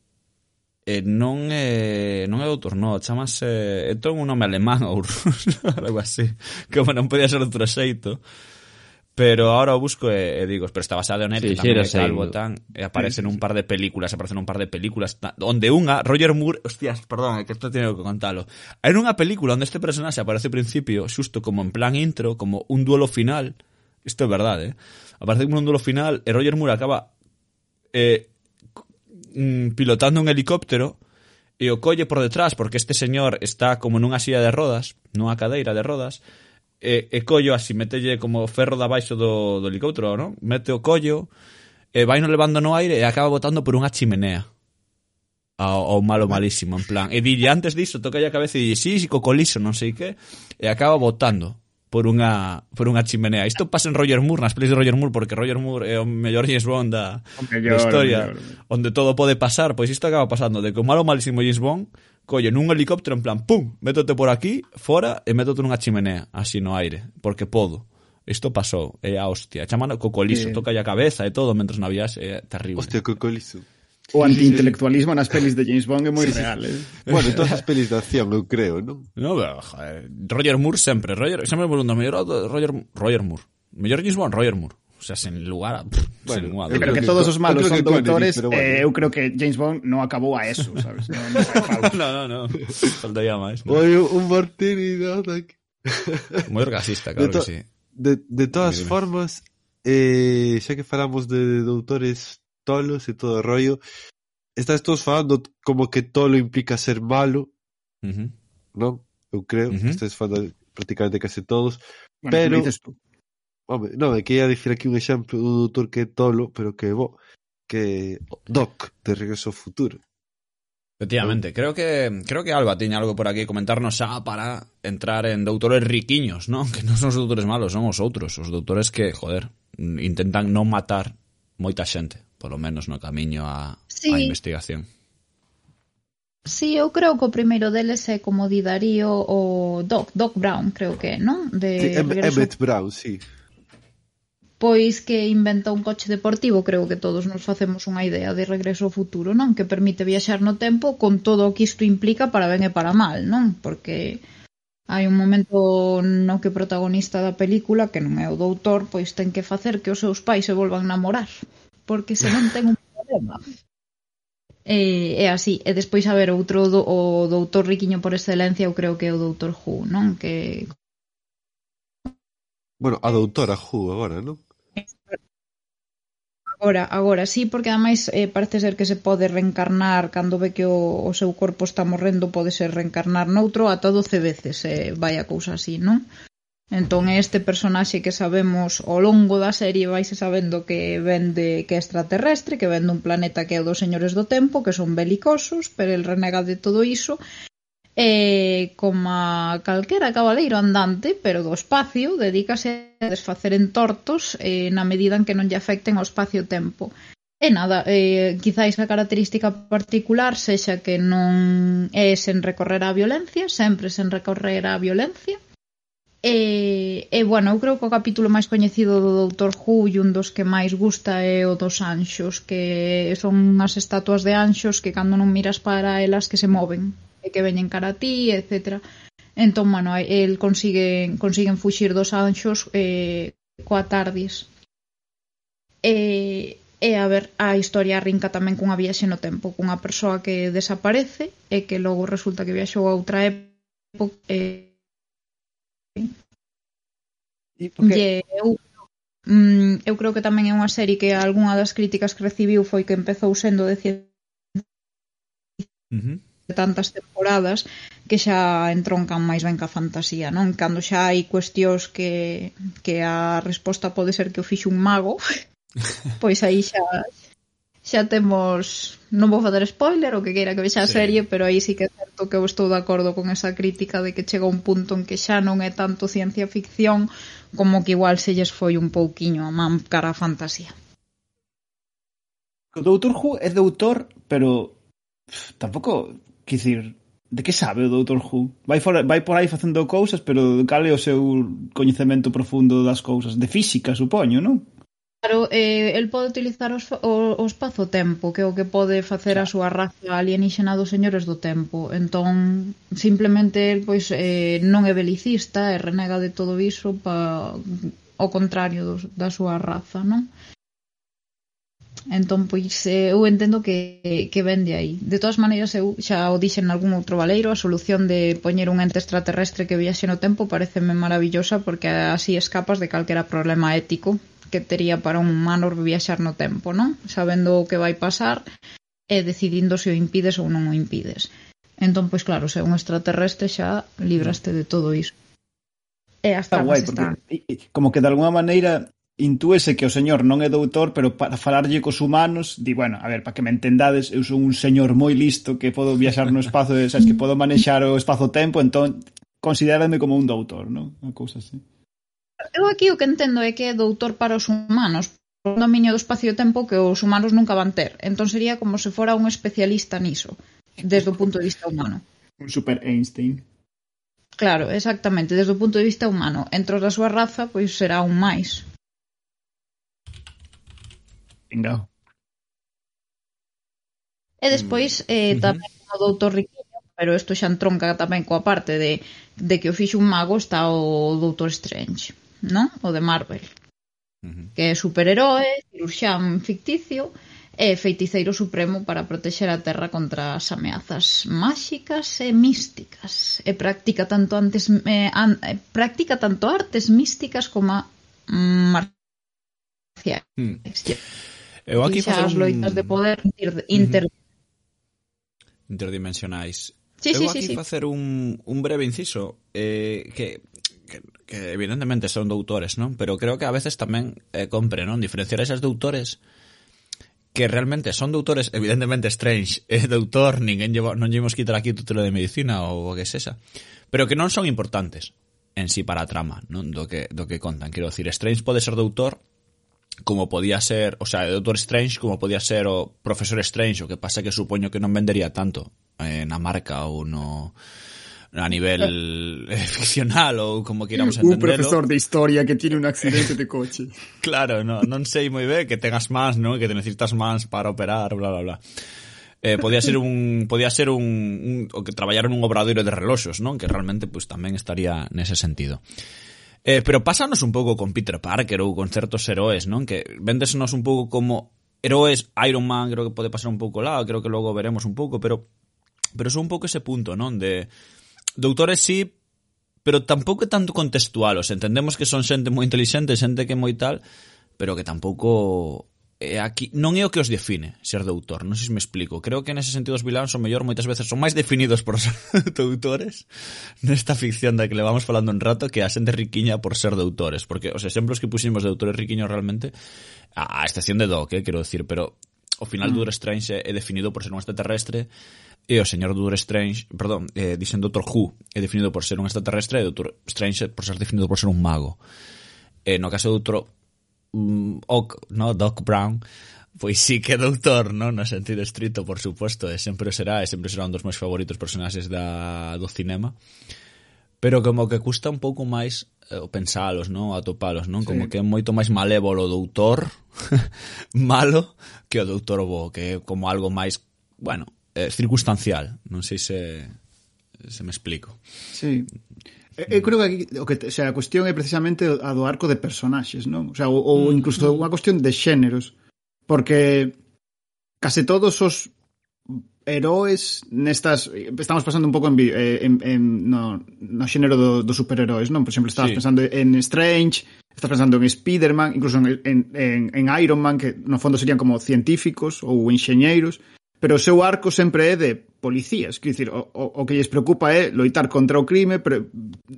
e non é non é doutor, no, chamase, é todo un nome alemán ou algo así, como non podía ser outro xeito pero ahora o busco e, e digo, pero está basado en él, sí, que tamén é calvo tan, e aparece nun par de películas, aparece nun par de películas, ta, onde unha, Roger Moore, hostias, perdón, é que isto teño que contalo, en unha película onde este personaxe aparece ao principio, xusto como en plan intro, como un duelo final, isto é verdade, eh? aparece como un duelo final, e Roger Moore acaba eh, mm, pilotando un helicóptero, e o colle por detrás, porque este señor está como nunha silla de rodas, nunha cadeira de rodas, e, e collo así, metelle como ferro de abaixo do, do helicóptero, non? Mete o collo, e vai no levando no aire e acaba botando por unha chimenea. Ao, ao malo malísimo, en plan. E dille, antes diso, toca a cabeza e dille, sí, sí, cocoliso, non sei que, e acaba botando por unha por unha chimenea. Isto pasa en Roger Moore, nas pelis de Roger Moore, porque Roger Moore é o mellor James Bond da, mellor, da historia, mellor. onde todo pode pasar, pois isto acaba pasando de que o malo malísimo James Bond collen un helicóptero en plan, pum, métete por aquí, fora e métete nunha chimenea, así no aire, porque podo. Isto pasou, é a hostia. Chamana cocoliso, eh... toca a cabeza e todo, mentres na viaxe, é terrible. Hostia, cocoliso. O antiintelectualismo nas pelis de James Bond é moi sí, real, eh? Bueno, todas as pelis de acción, eu creo, non? No, pero, joder, Roger Moore sempre, Roger, sempre me pregunto, mellor Roger, Roger Moore, mellor James Bond, Roger Moore. O sea, sen lugar a, pff, bueno, sen lugar a... Eu creo que, que todos os malos son doutores bueno. eh, Eu creo que James Bond non acabou a eso sabes? Non, non, no, no. Faltaría máis no. Oi, un martiridade aquí Moi orgasista, claro de que sí De, de todas Dime. formas eh, Xa que falamos de doutores tolos e todo o rollo Estás todos falando como que tolo implica ser malo uh -huh. Non? Eu creo uh -huh. que estás falando prácticamente case todos bueno, Pero Home, non, é que ia dicir aquí un exemplo dun doutor que é tolo, pero que bo, que Doc, de Regreso ao Futuro. Efectivamente, creo que creo que Alba tiña algo por aquí comentarnos xa para entrar en doutores riquiños, non? Que non son os doutores malos, son os outros, os doutores que, joder, intentan non matar moita xente, polo menos no camiño a, sí. a investigación. Sí, eu creo que o primeiro deles é como di Darío o Doc, Doc Brown, creo que, non? De sí, em, Emmett Brown, sí pois que inventa un coche deportivo, creo que todos nos facemos unha idea de regreso ao futuro, non? Que permite viaxar no tempo con todo o que isto implica para ben e para mal, non? Porque hai un momento no que o protagonista da película, que non é o doutor, pois ten que facer que os seus pais se volvan namorar, porque se non ten un problema. E, é así, e despois a ver outro do, o doutor riquiño por excelencia, eu creo que é o doutor Who, non? Que Bueno, a doutora Who agora, non? Agora, agora sí, porque ademais eh, parece ser que se pode reencarnar cando ve que o, o seu corpo está morrendo, pode ser reencarnar noutro ata 12 veces, eh, vai a cousa así, non? Entón este personaxe que sabemos ao longo da serie vaise sabendo que ven de que é extraterrestre, que ven dun planeta que é o dos señores do tempo, que son belicosos, pero el renega de todo iso Eh, e como calquera cabaleiro andante, pero do espacio, dedícase a desfacer entortos eh, na medida en que non lle afecten ao espacio-tempo. E nada, eh, quizáis a característica particular sexa que non é sen recorrer á violencia, sempre sen recorrer á violencia. E, e bueno, eu creo que o capítulo máis coñecido do Doutor Who e un dos que máis gusta é o dos anxos, que son unhas estatuas de anxos que cando non miras para elas que se moven que veñen cara a ti, etc. Entón, bueno, el consigue, consiguen fuxir dos anxos eh, coa tardis. E, e a ver, a historia arrinca tamén cunha viaxe no tempo, cunha persoa que desaparece e que logo resulta que viaxou a outra época eh, e, e porque... eu mm, eu creo que tamén é unha serie que algunha das críticas que recibiu foi que empezou sendo de ciencia uh -huh de tantas temporadas que xa entroncan máis ben ca fantasía, non? Cando xa hai cuestións que, que a resposta pode ser que o fixe un mago, pois aí xa xa temos, non vou fazer spoiler o que queira que vexa a serie, pero aí sí que é certo que eu estou de acordo con esa crítica de que chega un punto en que xa non é tanto ciencia ficción como que igual se lles foi un pouquiño a man cara a fantasía. O Doutor Who é doutor, pero pff, tampouco Quicir, de que sabe o Doutor Who? Vai, for, vai por aí facendo cousas, pero cal é o seu coñecemento profundo das cousas? De física, supoño, non? Claro, eh, el pode utilizar os, o, o espazo-tempo, que é o que pode facer a súa raza alienígena dos señores do tempo. Entón, simplemente, el, pois, eh, non é belicista e renega de todo iso pa, ao contrario dos, da súa raza, non? Entón, pois, eh, eu entendo que, que vende aí. De todas maneiras, eu xa o dixen algún outro valeiro, a solución de poñer un ente extraterrestre que viaxe no tempo pareceme maravillosa porque así escapas de calquera problema ético que tería para un humano viaxar no tempo, non? Sabendo o que vai pasar e decidindo se o impides ou non o impides. Entón, pois claro, se é un extraterrestre xa libraste de todo iso. E as está guai, porque está... como que de alguna maneira intúese que o señor non é doutor, pero para falarlle cos humanos, di, bueno, a ver, para que me entendades, eu son un señor moi listo que podo viaxar no espazo, e, sabes, que podo manexar o espazo-tempo, entón, considerádame como un doutor, non? Unha cousa así. Eu aquí o que entendo é que é doutor para os humanos, un dominio do espacio-tempo que os humanos nunca van ter. Entón sería como se fora un especialista niso, desde o punto de vista humano. Un super Einstein. Claro, exactamente, desde o punto de vista humano. Entre os da súa raza, pois será un máis. Venga. E despois eh, mm. tamén o doutor Riquiño, pero isto xa entronca tamén coa parte de, de que o fixo un mago está o doutor Strange, non? O de Marvel. Uh -huh. Que é superheroe, cirurxán ficticio e feiticeiro supremo para protexer a Terra contra as ameazas máxicas e místicas. E practica tanto antes eh, an, eh, practica tanto artes místicas como mm, marciais. Uh. Eu aquí facer un... loitas de poder inter... Uh interdimensionais. Sí, Eu sí, aquí sí, facer un, un breve inciso eh, que que, que evidentemente son doutores, non? Pero creo que a veces tamén eh, compre, non? Diferenciar esas doutores que realmente son doutores, evidentemente Strange é eh, doutor, ninguén lleva, non llevamos quitar aquí título de medicina ou o que sexa, pero que non son importantes en sí para a trama, non? Do que, do que contan. Quero decir, Strange pode ser doutor como podía ser, o sea, Doctor Strange como podía ser o Profesor Strange, o que pasa que supoño que non vendería tanto eh, na marca ou no a nivel eh, eh ficcional ou como queramos entenderlo. Un profesor de historia que tiene un accidente de coche. claro, no, non sei moi ben que tengas más, ¿no? Que te necesitas más para operar, bla, bla, bla. Eh, podía ser un podía ser un, un o que traballar en un obradoiro de reloxos, non? Que realmente pues tamén estaría nese sentido. Eh, pero pásanos un pouco con Peter Parker ou con certos heróis, non? Que vendesnos un pouco como heróis, Iron Man creo que pode pasar un pouco lá, creo que logo veremos un pouco, pero pero son un pouco ese punto, non? De doutores sí, pero tampouco é tanto contextual, os entendemos que son xente moi inteligente, xente que moi tal, pero que tampouco eh, aquí non é o que os define ser doutor, non sei se me explico. Creo que nese sentido os vilanos son mellor moitas veces son máis definidos por ser doutores nesta ficción da que le vamos falando un rato que a xente riquiña por ser doutores, porque os exemplos que pusimos de doutores riquiños realmente a, a excepción de Doc, eh, quero decir, pero ao final mm. Doctor Strange é definido por ser un extraterrestre e o señor Doctor Strange, perdón, eh, dicen Doctor Who é definido por ser un extraterrestre e Doctor Strange por ser definido por ser un mago. Eh, no caso do Doctor um, Ock, no, Doc Brown, pois sí que é doutor, no, no sentido estrito, por suposto, e sempre será, e sempre será un dos meus favoritos personaxes da, do cinema. Pero como que custa un pouco máis eh, pensalos, non, atopalos, non? Como sí. que é moito máis malévolo o doutor malo que o doutor bo, que é como algo máis, bueno, eh, circunstancial, non sei se se me explico. Sí. Eu creo que aquí, o que, o sea, a cuestión é precisamente a do arco de personaxes, non? O sea, ou, ou mm. incluso unha cuestión de xéneros, porque case todos os heróis nestas estamos pasando un pouco en, eh, en, en no, no xénero do, dos superheróis, non? Por exemplo, estabas sí. pensando en Strange, estás pensando en Spider-Man, incluso en, en, en, en Iron Man, que no fondo serían como científicos ou enxeñeiros, pero o seu arco sempre é de policías, quer dicir, o, o, o que lles preocupa é loitar contra o crime, pero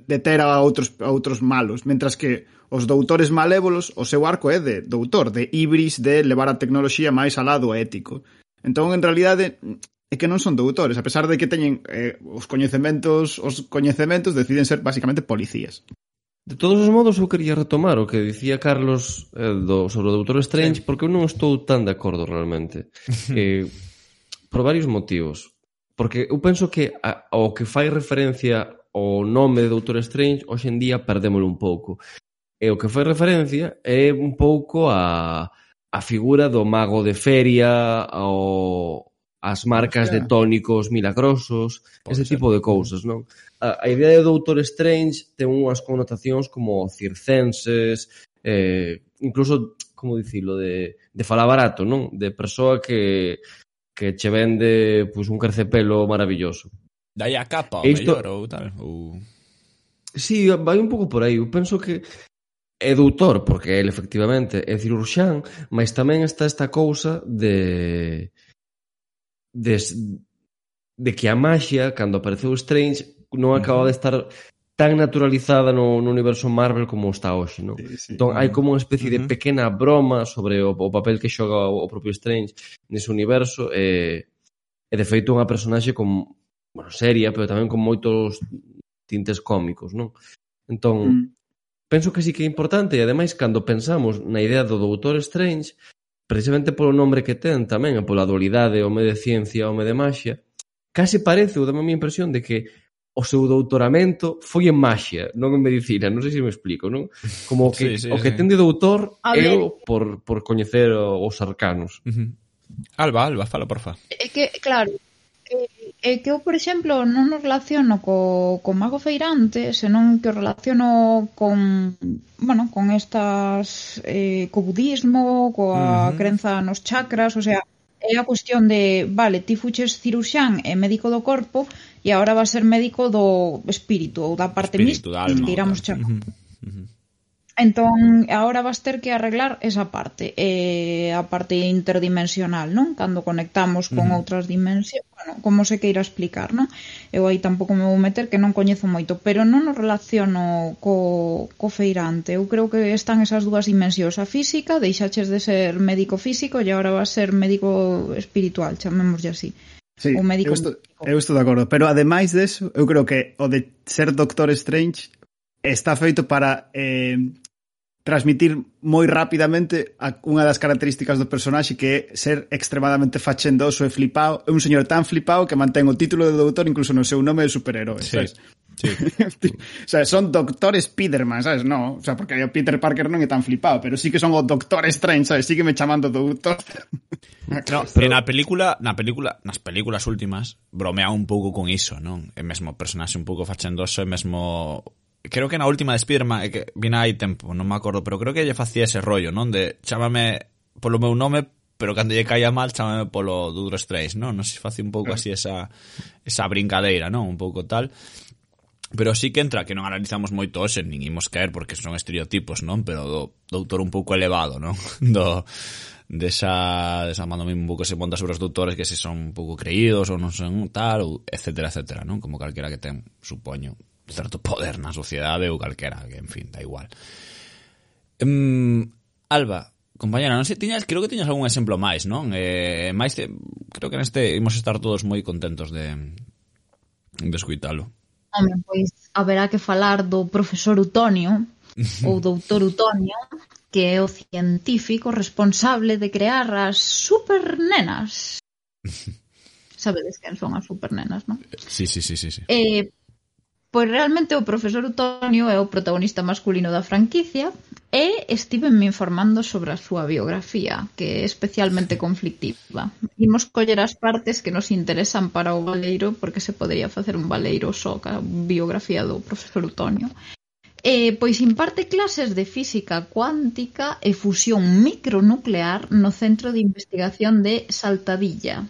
deter a outros a outros malos, mentras que os doutores malévolos, o seu arco é de doutor, de ibris, de levar a tecnoloxía máis al lado ético. Entón, en realidade, é que non son doutores, a pesar de que teñen eh, os coñecementos, os coñecementos deciden ser basicamente policías. De todos os modos, eu quería retomar o que dicía Carlos eh, do, sobre o Doutor Strange, sí. porque eu non estou tan de acordo realmente. eh, por varios motivos. Porque eu penso que a, o que fai referencia ao nome de Doutor Strange, hoxe en día perdémolo un pouco. E o que fai referencia é un pouco a, a figura do mago de feria, ao, as marcas de tónicos milagrosos, Pode ese ser. tipo de cousas, non? A, a idea de Doutor Strange ten unhas connotacións como circenses, eh, incluso, como dicilo, de, de fala barato, non? De persoa que que che vende pois, un carcepelo maravilloso. Dai a capa, o Isto... mellor, ou tal. Ou... Sí, vai un pouco por aí. Eu penso que é doutor, porque ele efectivamente é cirurxán, mas tamén está esta cousa de de, de que a maxia, cando apareceu Strange, non acaba de estar tan naturalizada no, no universo Marvel como está hoxe, non? Sí, sí. Entón, hai como unha especie uh -huh. de pequena broma sobre o, o papel que xoga o, o propio Strange nese universo e, e de feito unha personaxe con, bueno, seria, pero tamén con moitos tintes cómicos, non? Entón, uh -huh. penso que sí que é importante e ademais cando pensamos na idea do Doutor Strange, precisamente polo nombre que ten tamén, e pola dualidade, home de ciencia, home de maxia, case parece, ou dame a mi impresión de que o seu doutoramento foi en maxia, non en medicina, non sei se me explico, non? Como que sí, sí, o que sí. ten de doutor A é ver... por, por coñecer os arcanos. Uh -huh. Alba, Alba, fala, porfa. É que, claro, é que eu, por exemplo, non o relaciono co, co Mago Feirante, senón que o relaciono con, bueno, con estas, eh, co budismo, coa uh -huh. crenza nos chakras, o sea, é a cuestión de, vale, ti fuches ciruxán e médico do corpo, e agora va ser médico do espírito ou da parte espírito, mística, alma, tiramos chamar. Uh -huh, uh -huh. Entón, agora vas ter que arreglar esa parte, eh, a parte interdimensional, non? Cando conectamos con uh -huh. outras dimensións, bueno, como se queira explicar, non? Eu aí tampouco me vou meter que non coñezo moito, pero non o relaciono co, co feirante. Eu creo que están esas dúas dimensións, a física, deixaches de ser médico físico e agora vas ser médico espiritual, chamémoslle así. Uh Sí, un médico. Eu estou, eu estou de acordo, pero ademais deso, eu creo que o de ser Doctor Strange está feito para eh, transmitir moi rapidamente a unha das características do personaxe que é ser extremadamente fachendoso e flipado, é un señor tan flipado que mantén o título de doutor incluso no seu nome de superhéroe, sí. sabes? Sí. o sea, son Doctor Spiderman, sabes? No, o sea, porque o Peter Parker non é tan flipado, pero sí que son o Doctor Strange, sabes? Sí que me chamando Doctor. no, pero... na película, na película, nas películas últimas bromea un pouco con iso, non? É mesmo personaxe un pouco fachendoso, é mesmo creo que na última de Spiderman, que vina hai tempo, non me acordo, pero creo que lle facía ese rollo, non? De chámame polo meu nome, pero cando lle caía mal, chámame polo Duro Strange, non? Non sei se facía un pouco mm. así esa, esa brincadeira, non? Un pouco tal. Pero sí que entra, que non analizamos moito hoxe, nin imos caer, porque son estereotipos, non? Pero do, doutor un pouco elevado, non? Do, desa, desa mando mismo un pouco se monta sobre os doutores que se son un pouco creídos ou non son tal, ou etcétera, etcétera, non? Como calquera que ten, supoño, certo poder na sociedade ou calquera, que en fin, da igual. Um, Alba, compañera, non sei, tiñas, creo que tiñas algún exemplo máis, non? Eh, máis te, creo que neste imos estar todos moi contentos de de escuitalo. Home, pois haberá que falar do profesor Utonio ou doutor Utonio que é o científico responsable de crear as supernenas. Sabedes quen son as supernenas, non? Sí, sí, sí, sí. sí. Eh, Pois realmente o profesor Otonio é o protagonista masculino da franquicia e estívenme informando sobre a súa biografía, que é especialmente conflictiva. Imos coller as partes que nos interesan para o valeiro, porque se podería facer un valeiro só ca biografía do profesor Otonio. Eh, pois imparte clases de física cuántica e fusión micronuclear no Centro de Investigación de Saltadilla.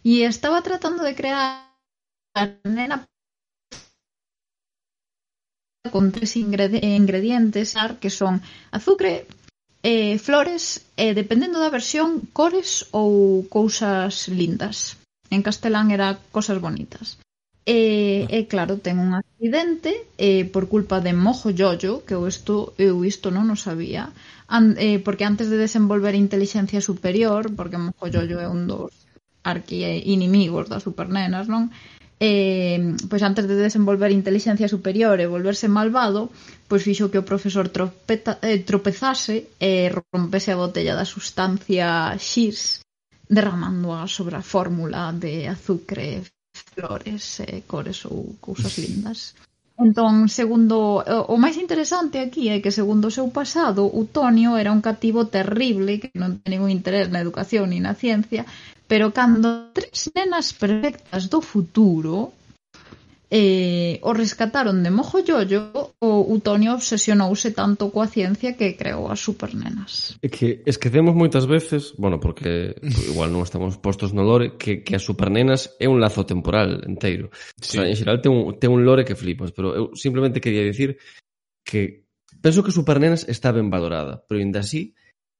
E estaba tratando de crear a nena con tres ingredientes ar que son azucre, eh, flores e, eh, dependendo da versión, cores ou cousas lindas. En castelán era cosas bonitas. E, e claro, ten un accidente eh, por culpa de Mojo Yoyo, que eu isto, eu isto non o sabía, an, eh, porque antes de desenvolver inteligencia superior, porque Mojo Yoyo é un dos arqui inimigos das supernenas, non? eh, pois antes de desenvolver inteligencia superior e volverse malvado, pois fixo que o profesor tropeta, eh, tropezase e rompese a botella da sustancia X derramándoa sobre a fórmula de azúcar, flores, eh, cores ou cousas lindas. Entón, segundo, o máis interesante aquí é que segundo o seu pasado, Utonio era un cativo terrible que non ten ningún interés na educación ni na ciencia, Pero cando tres nenas perfectas do futuro eh, o rescataron de mojo yoyo, o Utonio obsesionouse tanto coa ciencia que creou as supernenas. É que esquecemos moitas veces, bueno, porque igual non estamos postos no lore, que, que as supernenas é un lazo temporal enteiro. Sí. O sea, en xeral ten un, ten un lore que flipas, pero eu simplemente quería dicir que penso que supernenas está ben valorada, pero ainda así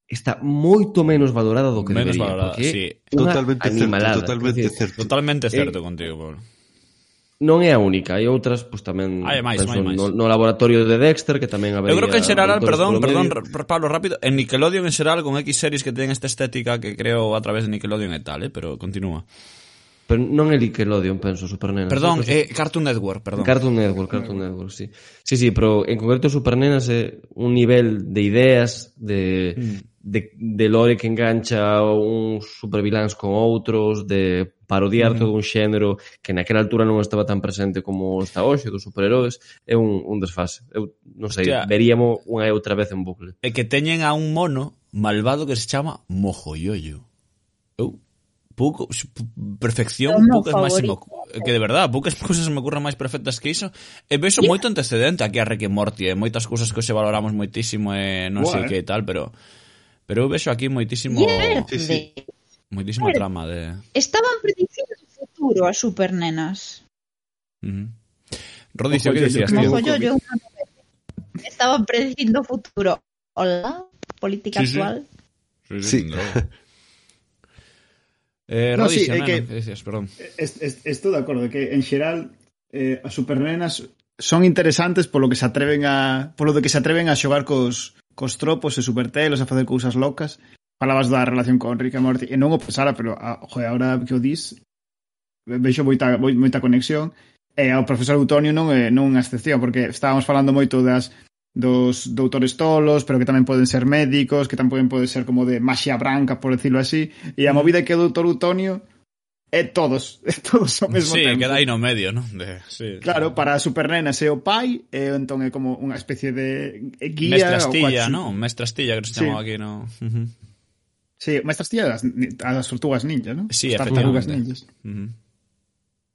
está moito menos valorada do que menos debería. Valorada, sí. Totalmente certo, totalmente dices, certo. Totalmente certo eh, contigo, Pablo. Non é a única, hai outras pois tamén hai máis, hai máis. No, no laboratorio de Dexter que tamén habería. Eu creo que en xeral, perdón, perdón, Pablo, rápido, en Nickelodeon en xeral con X series que ten esta estética que creo a través de Nickelodeon e tal, eh, pero continúa. Pero non é Nickelodeon, penso, Supernenas. Perdón, eh, é eh, Cartoon Network, perdón. Cartoon Network, Cartoon Network, sí. Sí, sí, pero en concreto Supernenas é un nivel de ideas, de... Mm de, de lore que engancha uns superviláns con outros, de parodiar mm. todo un xénero que naquela altura non estaba tan presente como está hoxe dos superheróis, é un, un desfase. Eu non sei, Hostia. veríamos unha e outra vez en bucle. É que teñen a un mono malvado que se chama Mojoyoyo. Eu pouco perfección, pouco poucas máis que de verdad, poucas cousas me ocurren máis perfectas que iso. E vexo yeah. moito antecedente aquí a Rick e Morty, e moitas cousas que hoxe valoramos moitísimo e non sei eh? que e tal, pero Pero eu vexo aquí moitísimo... Sí, sí. Moitísimo trama de... Estaban predicindo o futuro as supernenas. Uh -huh. Rodi, que decías? Ojo, yo, yo, Estaban predicindo o futuro. Hola, política sí, actual. Sí, sí. sí, Eh, no, Rodis, sí, é que, decías, perdón. Es, es, estou de acordo que en xeral eh, as supernenas son interesantes polo que se atreven a polo de que se atreven a xogar cos cos tropos e supertelos a facer cousas locas. Falabas da relación con Rick e Morty, e non o pensara, pero ah, a, joder, ahora que o dis, vexo moita, moita conexión, e ao profesor Eutonio non é non é excepción, porque estábamos falando moito das dos doutores tolos, pero que tamén poden ser médicos, que tamén poden poder ser como de maxia branca, por decirlo así, e a mm. movida que o doutor Eutonio é todos, todos ao mesmo sí, tempo. Sí, aí no medio, non? De, sí, claro, sí. para a Supernenas é o pai, e entón é como unha especie de guía... Mestrastilla, non? Mestrastilla que nos chamou sí. aquí, non? Uh -huh. Sí, mestrastilla das, das tortugas ninja, non? Sí, As tartarugas ninjas. Uh -huh.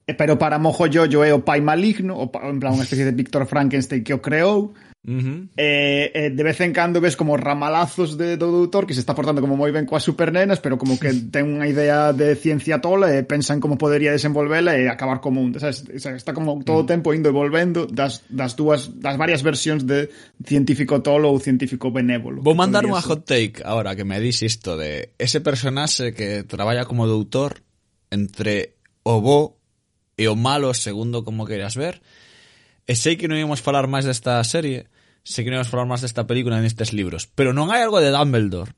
E, pero para Mojo Jojo é o pai maligno, o, en plan unha especie de Víctor Frankenstein que o creou, Uh -huh. eh, eh, de vez en cando ves como ramalazos de, do doutor que se está portando como moi ben coas supernenas pero como que ten unha idea de ciencia tola e pensan como podería desenvolvela e acabar como un sabes? está como todo o mm. tempo indo e volvendo das, das dúas das varias versións de científico tolo ou científico benévolo vou mandar unha hot take ahora que me dis isto de ese personaxe que traballa como doutor entre o bo e o malo segundo como queiras ver E sei que non íamos falar máis desta serie, sei que non íamos falar máis desta película nestes libros, pero non hai algo de Dumbledore,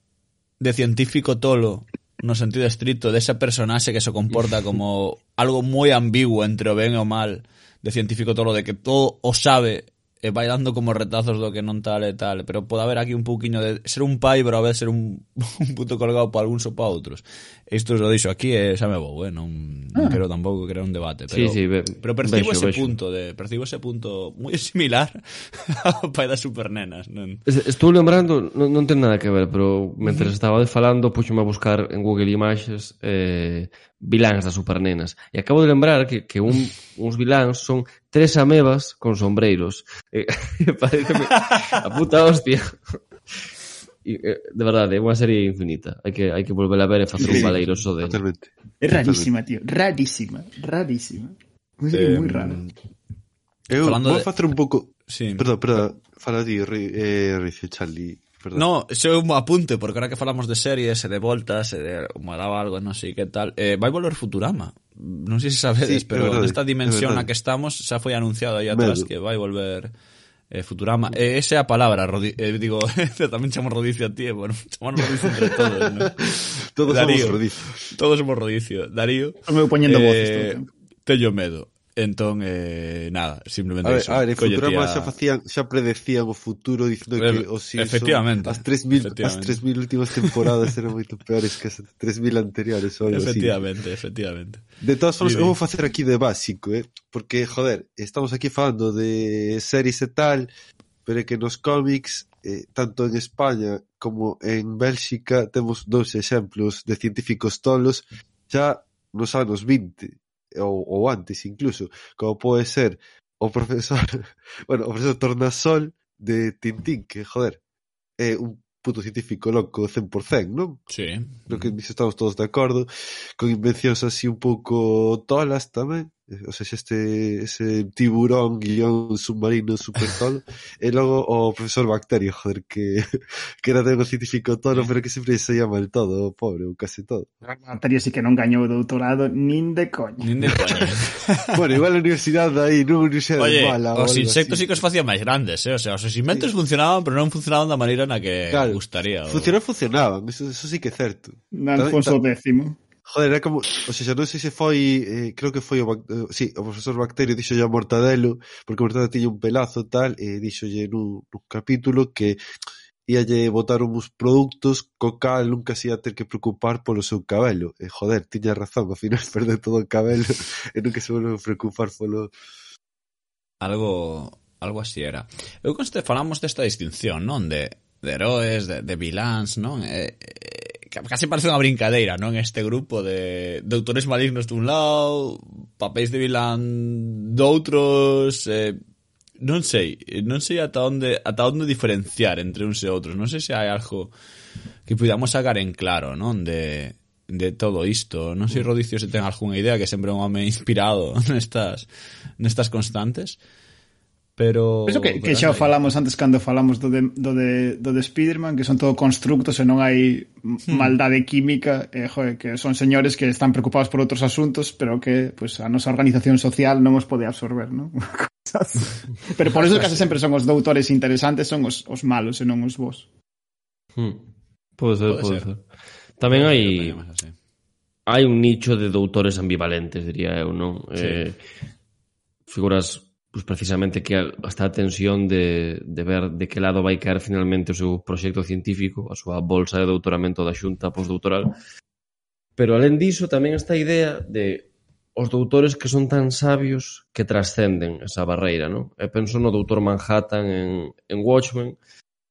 de científico tolo, no sentido estricto, dese personaxe que se comporta como algo moi ambiguo entre o ben e o mal, de científico tolo, de que todo o sabe e vai dando como retazos do que non tal e tal, pero pode haber aquí un pouquiño de ser un pai, pero a vez ser un, un puto colgado para algúns ou para outros. Isto lo dixo aquí e xa me vou, eh? non, ah. non quero tampouco crear un debate, pero, sí, sí, ve, pero percibo vexo, ese vexo. punto, de, percibo ese punto moi similar ao pai das supernenas. Non? Estou lembrando, non, non ten nada que ver, pero mentre estaba falando, puxome a buscar en Google Imaxes eh, viláns das supernenas. E acabo de lembrar que, que un, uns viláns son tres amebas con sombreiros. E, parece a puta hostia. E, de verdade, é unha serie infinita. Hai que, hai que volver a ver e facer un baleiro só de... Totalmente. É rarísima, tío. Rarísima. Rarísima. Unha serie eh, moi rara. Eu Falando vou de... facer un pouco... Sí. Perdón, perdón. Fala ti, eh, Rice Charlie. Perdón. No, xe un apunte, porque ahora que falamos de series e de voltas e de como daba algo, non sei que tal, eh, vai volver Futurama. Non sei se sabedes, Sí, é pero verdade, nesta dimensión é na que estamos xa foi anunciado aí atrás Medo. que vai volver eh, Futurama. E esa é a palabra, rodi eh, digo, tamén chamo rodicio a ti, bueno, chamamos rodicio entre todos, ¿no? Todos Darío. somos rodizos. Todos somos rodicio. Darío, eu poñendo voces todo o eh, teño medo. Entón, eh, nada, simplemente a ver, eso. A ver, en Futurama xa, facían, xa predecían o futuro dicindo que os Simpsons efectivamente, as 3000 as 3000 últimas temporadas eran moito peores que as 3000 anteriores ou Efectivamente, así. efectivamente. De todas formas, vou facer aquí de básico, eh? porque joder, estamos aquí falando de series e tal, pero é que nos cómics eh, tanto en España como en Bélxica temos dous exemplos de científicos tolos xa nos anos 20 ou, ou antes incluso, como pode ser o profesor, bueno, o profesor Tornasol de Tintín, que joder, é un puto científico loco 100%, non? Sí. Creo que nisso estamos todos de acordo, con invencións así un pouco tolas tamén, O sea, este ese tiburón guión submarino super tolo. e logo o profesor Bacterio, joder, que, que era de un científico tolo, pero que sempre se llama el todo, o pobre, ou case todo. Bacterio sí que non gañou o doutorado nin de coña. Nin de coña. bueno, igual a universidade aí, non universidade Oye, mala. os insectos así. sí que os facían máis grandes, eh? o sea, os inventos sí. funcionaban, pero non funcionaban da maneira na que claro, gustaría. O... Funcionaban, funcionaban, eso, eso sí que é certo. Alfonso X. Joder, era como, o sea, non sei se foi, eh, creo que foi o, eh, sí, o profesor Bacterio dixo a Mortadelo, porque Mortadelo tiña un pelazo tal, e dixolle nun, nun capítulo que íalle botar uns produtos co cal nunca se ia ter que preocupar polo seu cabelo. E joder, tiña razón, ao final perde todo o cabelo e nunca se volve a preocupar polo... Algo, algo así era. Eu conste falamos desta distinción, non? De, de heróis, de, de viláns, non? Eh, e, casi parece unha brincadeira, non? Este grupo de, de autores malignos dun lado, papéis de vilán doutros, eh, non sei, non sei ata onde ata onde diferenciar entre uns e outros. Non sei se hai algo que podamos sacar en claro, non? De, de todo isto. Non sei, Rodicio, se ten algunha idea que sempre é un home inspirado nestas, nestas constantes pero Eso que, que xa o falamos antes cando falamos do de, do de, do de Spiderman que son todo constructos e non hai hmm. maldade química e, joe, que son señores que están preocupados por outros asuntos pero que pues, a nosa organización social non os pode absorber non? pero por eso casi sempre son os doutores interesantes son os, os malos e non os vos hmm. Pode ser, pode, pode ser. ser. Tamén hai hai un nicho de doutores ambivalentes, diría eu, non? Sí. Eh, figuras pues precisamente que está a tensión de, de ver de que lado vai caer finalmente o seu proxecto científico, a súa bolsa de doutoramento da xunta postdoutoral. Pero alén diso tamén está a idea de os doutores que son tan sabios que trascenden esa barreira, non? E penso no doutor Manhattan en, en Watchmen,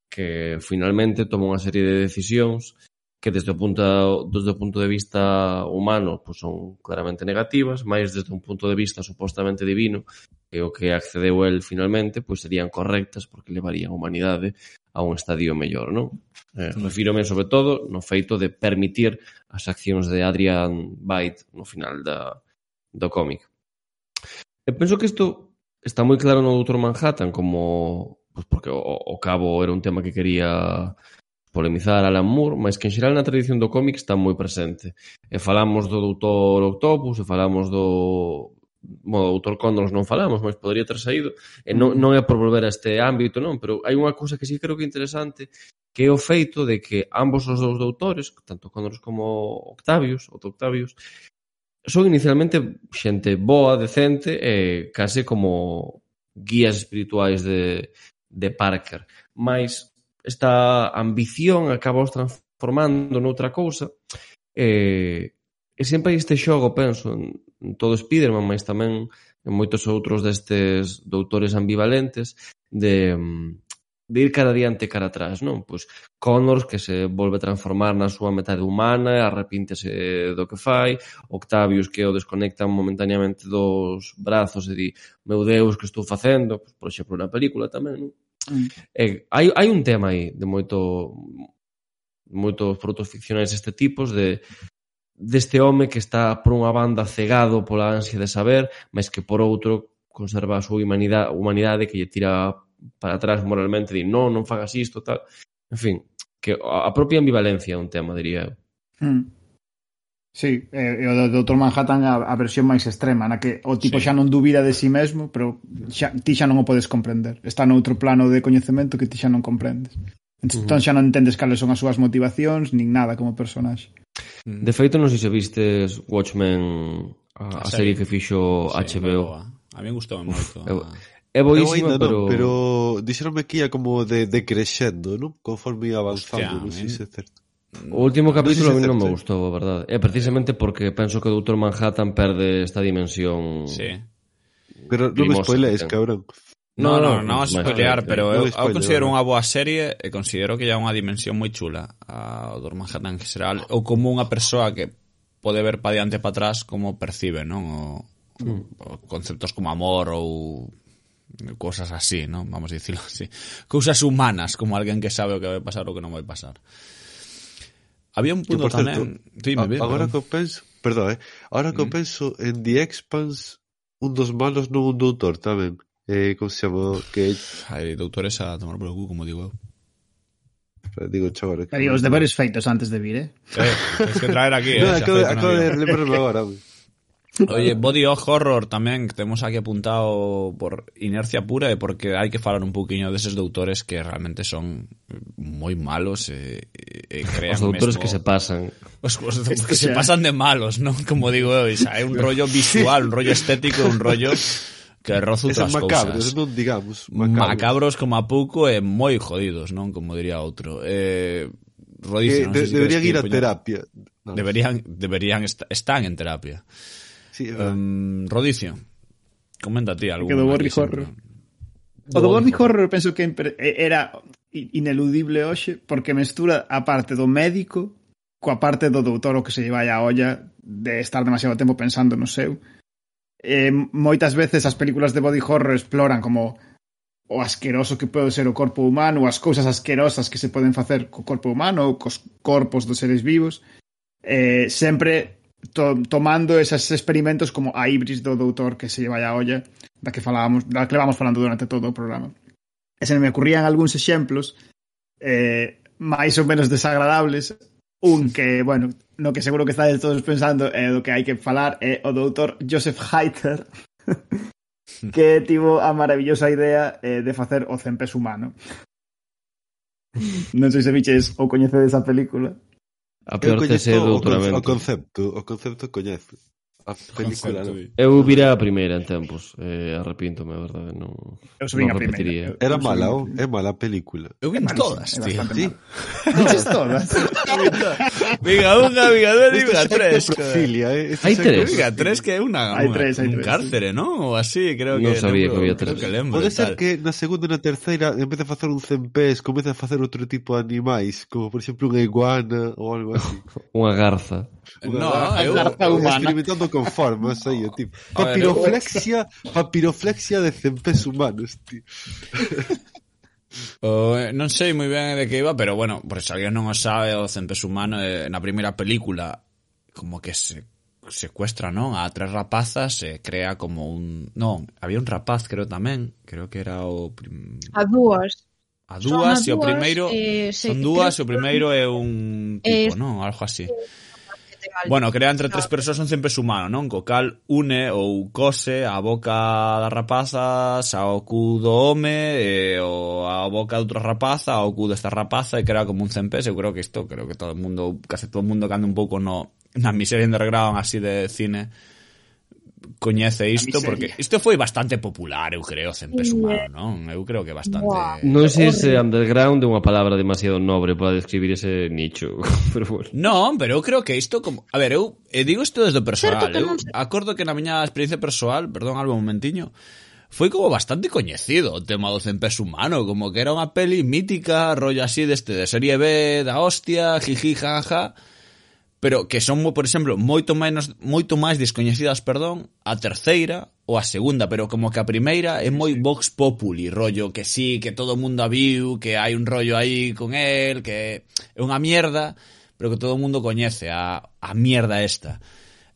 que finalmente toma unha serie de decisións que desde o punto desde o punto de vista humano pois son claramente negativas, máis desde un punto de vista supostamente divino, que o que accedeu el finalmente, pois serían correctas porque levarían a humanidade a un estadio mellor, non? Eh, refírome sobre todo no feito de permitir as accións de Adrian Byte no final da, do cómic. E penso que isto está moi claro no Doutor Manhattan como pois porque o, o cabo era un tema que quería polemizar Alan Moore, mais que en xeral na tradición do cómic está moi presente. E falamos do Doutor Octopus, e falamos do bueno, Doutor Cóndolos non falamos, mas podría ter saído. E non, mm. non é por volver a este ámbito, non, pero hai unha cousa que sí creo que é interesante, que é o feito de que ambos os dous doutores, tanto Cóndolos como Octavius, o Octavius, son inicialmente xente boa, decente, e case como guías espirituais de, de Parker. Mas esta ambición acaba os transformando noutra cousa e, e sempre hai este xogo, penso, en, en todo Spiderman, mas tamén en moitos outros destes doutores ambivalentes de, de ir cada e cara atrás, non? Pois Connors que se volve a transformar na súa metade humana e arrepíntese do que fai, Octavius que o desconectan momentaneamente dos brazos e di, meu Deus, que estou facendo? Pois, por exemplo, na película tamén, non? Mm. Eh, hai, hai un tema aí de moito moitos produtos ficcionais deste tipos de deste home que está por unha banda cegado pola ansia de saber, mas que por outro conserva a súa humanidade, humanidade que lle tira para atrás moralmente, di, non, non fagas isto, tal. En fin, que a propia ambivalencia é un tema, diría eu. Mm. Sí, e o do Dr. Manhattan a, a versión máis extrema, na que o tipo sí. xa non dubida de si sí mesmo, pero xa, ti xa non o podes comprender. Está noutro plano de coñecemento que ti xa non comprendes. Entón xa non entendes cales son as súas motivacións, nin nada como personaxe. De feito, non sei se vistes Watchmen, a, a serie, serie que fixo sí, HBO. A mí gustou moito. Eu, é boísima, pero... Non, pero dixeronme que ia como de, de crescendo, non? Conforme ia avanzando, non sei se é certo. O último capítulo a mí non me gustou, a verdade. É precisamente porque penso que o Dr. Manhattan perde esta dimensión... Sí. Pero non me spoilees, cabrón. No, no, non no, no, spoilear, no, pero eu, eu considero unha boa serie e considero que lle unha dimensión moi chula ao Dr. Manhattan en general ou como unha persoa que pode ver pa diante e pa atrás como percibe, non? O, mm. o conceptos como amor ou cosas así, non? Vamos a dicirlo así. Cousas humanas, como alguén que sabe o que vai pasar ou que non vai pasar. Había un punto que, tamén... Certo, Dime, a, agora que penso... Perdón, eh? Agora que mm. penso en The Expanse un dos malos non un doutor tamén. Eh, como se chama? Que... Hai doutores a tomar polo cu, como digo eu. Eh, digo, chavales. Que... Os deberes feitos antes de vir, eh? eh tens que traer aquí, eh? no, acabo, acabo de lembrarme agora, Oye, Body of Horror tamén que temos aquí apuntado por inercia pura e porque hai que falar un pouquiño deses doutores que realmente son moi malos e, e, crean Os doutores mesmo... que se pasan. Os, os que se pasan de malos, non? Como digo eu, xa, é un rollo visual, un rollo estético, un rollo que roza Esos outras macabros, cousas. non digamos. Macabros. Macabros. como a pouco e moi jodidos, non? Como diría outro. Eh, Que non de, deberían ir a terapia. No, Deberían, deberían est están en terapia. Sí, um, Rodicio, comenta ti algo. Que do Body Horror. O do Body Horror penso que era ineludible hoxe porque mestura a parte do médico coa parte do doutor o que se lle vai a olla de estar demasiado tempo pensando no seu. Eh, moitas veces as películas de body horror exploran como o asqueroso que pode ser o corpo humano, ou as cousas asquerosas que se poden facer co corpo humano ou cos corpos dos seres vivos. Eh, sempre to, tomando esos experimentos como a ibris do doutor que se lleva a olla da que falábamos, da que levamos falando durante todo o programa. E se me ocurrían algúns exemplos eh, máis ou menos desagradables un que, bueno, no que seguro que estáis todos pensando é eh, do que hai que falar é eh, o doutor Joseph Heiter que tivo a maravillosa idea eh, de facer o cempés humano. Non sei se viches ou coñecedes a película. A peor eu teseo doutra vez. O concepto, o concepto coñezo. A película, non. Eu virá a primeira en tempos. Eh, arrepíntome, a verdade, non. Eu subín non a primeira. Eu, Era mala, ou? É mala a película. Eu vin todas, tío. Sí. Viches todas. Viga unha, viga dúas e viga tres. Profilia, eh. Hai tres. Viga tres que é unha, hai tres, hai un tres, cárcere, non? Ou así, creo que... Non sabía lembro, que había tres. Que lembro, Pode ser que na segunda e na terceira, en vez de facer un cempés, comece a facer outro tipo de animais, como, por exemplo, unha iguana ou algo así. unha garza. No, a eu, carta humana. Experimentando con formas aí, tipo. Papiroflexia, papiroflexia de cempés humanos, tío. O, eh, non sei moi ben de que iba, pero bueno, por se alguén non o sabe, o cempés humano eh, na primeira película como que se secuestra, non? A tres rapazas se eh, crea como un, non, había un rapaz creo tamén, creo que era o prim... a dúas. A dúas, e o primeiro eh, son dúas, e o primeiro é un tipo, eh, non, algo así. Eh, Bueno, crea entre tres persoas un cempes humano, non? Co cal une ou cose a boca da rapaza xa o cu do home e o a boca de outra rapaza ao cu desta rapaza e crea como un cempes. Eu creo que isto, creo que todo o mundo, case todo o mundo canda un pouco no, na miseria underground así de cine coñece isto porque isto foi bastante popular, eu creo, sen peso humano, non? Eu creo que bastante. Non sei se underground é unha palabra demasiado nobre para describir ese nicho, pero bueno. Non, pero eu creo que isto como, a ver, eu e digo isto desde o persoal, eu non... acordo que na miña experiencia persoal, perdón, algo un momentiño, foi como bastante coñecido o tema do cempés humano, como que era unha peli mítica, rollo así deste de serie B, da hostia, jiji, jaja, pero que son, por exemplo, moito menos moito máis descoñecidas, perdón, a terceira ou a segunda, pero como que a primeira é moi vox populi, rollo que sí, que todo o mundo a viu, que hai un rollo aí con el, que é unha mierda, pero que todo o mundo coñece a, a mierda esta.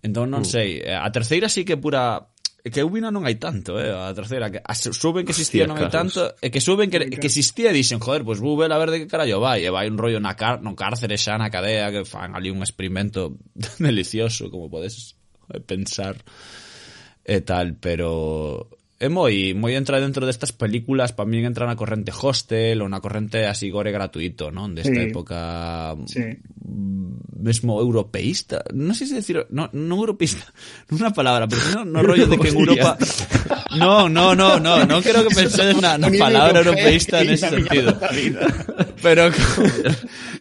Entón non mm. sei, a terceira sí que é pura que eu vina non hai tanto, eh, a terceira que a, suben que existía Hostia, non hai tanto, e que suben que, que existía e dixen, joder, pois pues, vou ver a ver de que carallo vai, e vai un rollo na car non cárcere xa na cadea que fan ali un experimento delicioso como podes eh, pensar e tal, pero muy, muy entra dentro de estas películas, para mí entra una corrente hostel o una corrente así gore gratuito, ¿no? De esta época sí. mismo europeísta, no sé si decir, no, no europeísta, no una palabra, pero no, rollo de que en Europa... No, no, no, no, no creo que pensé en una, palabra europeísta en ese sentido. Pero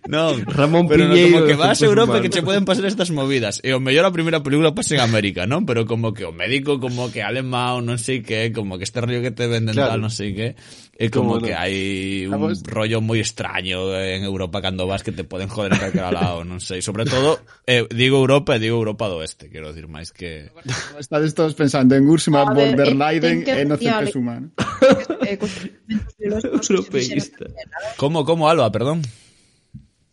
no, Ramón pero no, como que vas a Europa y que se pueden pasar estas movidas. Y o mejor la primera película pasa en América, ¿no? Pero como que o médico, como que alemán, no sé qué, como que este rollo que te venden claro. tal, no sé qué, es como bueno. que hay un ¿Vamos? rollo muy extraño en Europa cuando vas que te pueden joder a cualquier lado, no sé. Y sobre todo, eh, digo Europa, digo Europa de Oeste, quiero decir más que... Estáis todos pensando en Ursula von der Leyen, en OCP Sumano. Europeísta. ¿Cómo, cómo, Alba, perdón?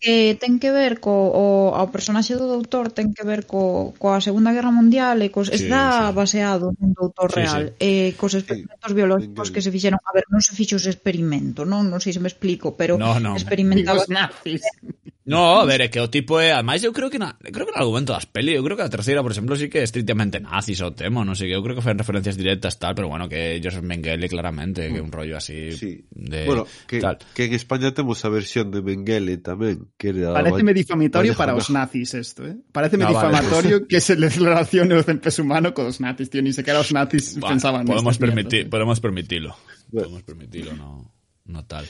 que ten que ver co o, ao personaxe do doutor ten que ver co, coa Segunda Guerra Mundial e cos, sí, está sí. baseado nun doutor sí, real sí. e cos experimentos sí, biolóxicos que se fixeron a ver, non se fixo os experimento non, non sei se me explico pero no, no. experimentaba nazis No, a ver, é que o tipo é, ademais eu creo que na, creo que no argumento das peli, eu creo que a terceira, por exemplo, sí que é estrictamente nazis o tema, non sei, que eu creo que fan referencias directas tal, pero bueno, que Joseph Mengele claramente, que é un rollo así Sí. de bueno, que, tal. que en España temos a versión de Mengele tamén, que era Pareceme difamatorio para os nazis esto, eh? Pareceme No, vale. difamatorio que se le relacione o cempés humano cos nazis, tío, ni sequera os nazis Bueno, pensaban podemos permitir, podemos permitilo. Bueno. Podemos permitilo, no, no tal.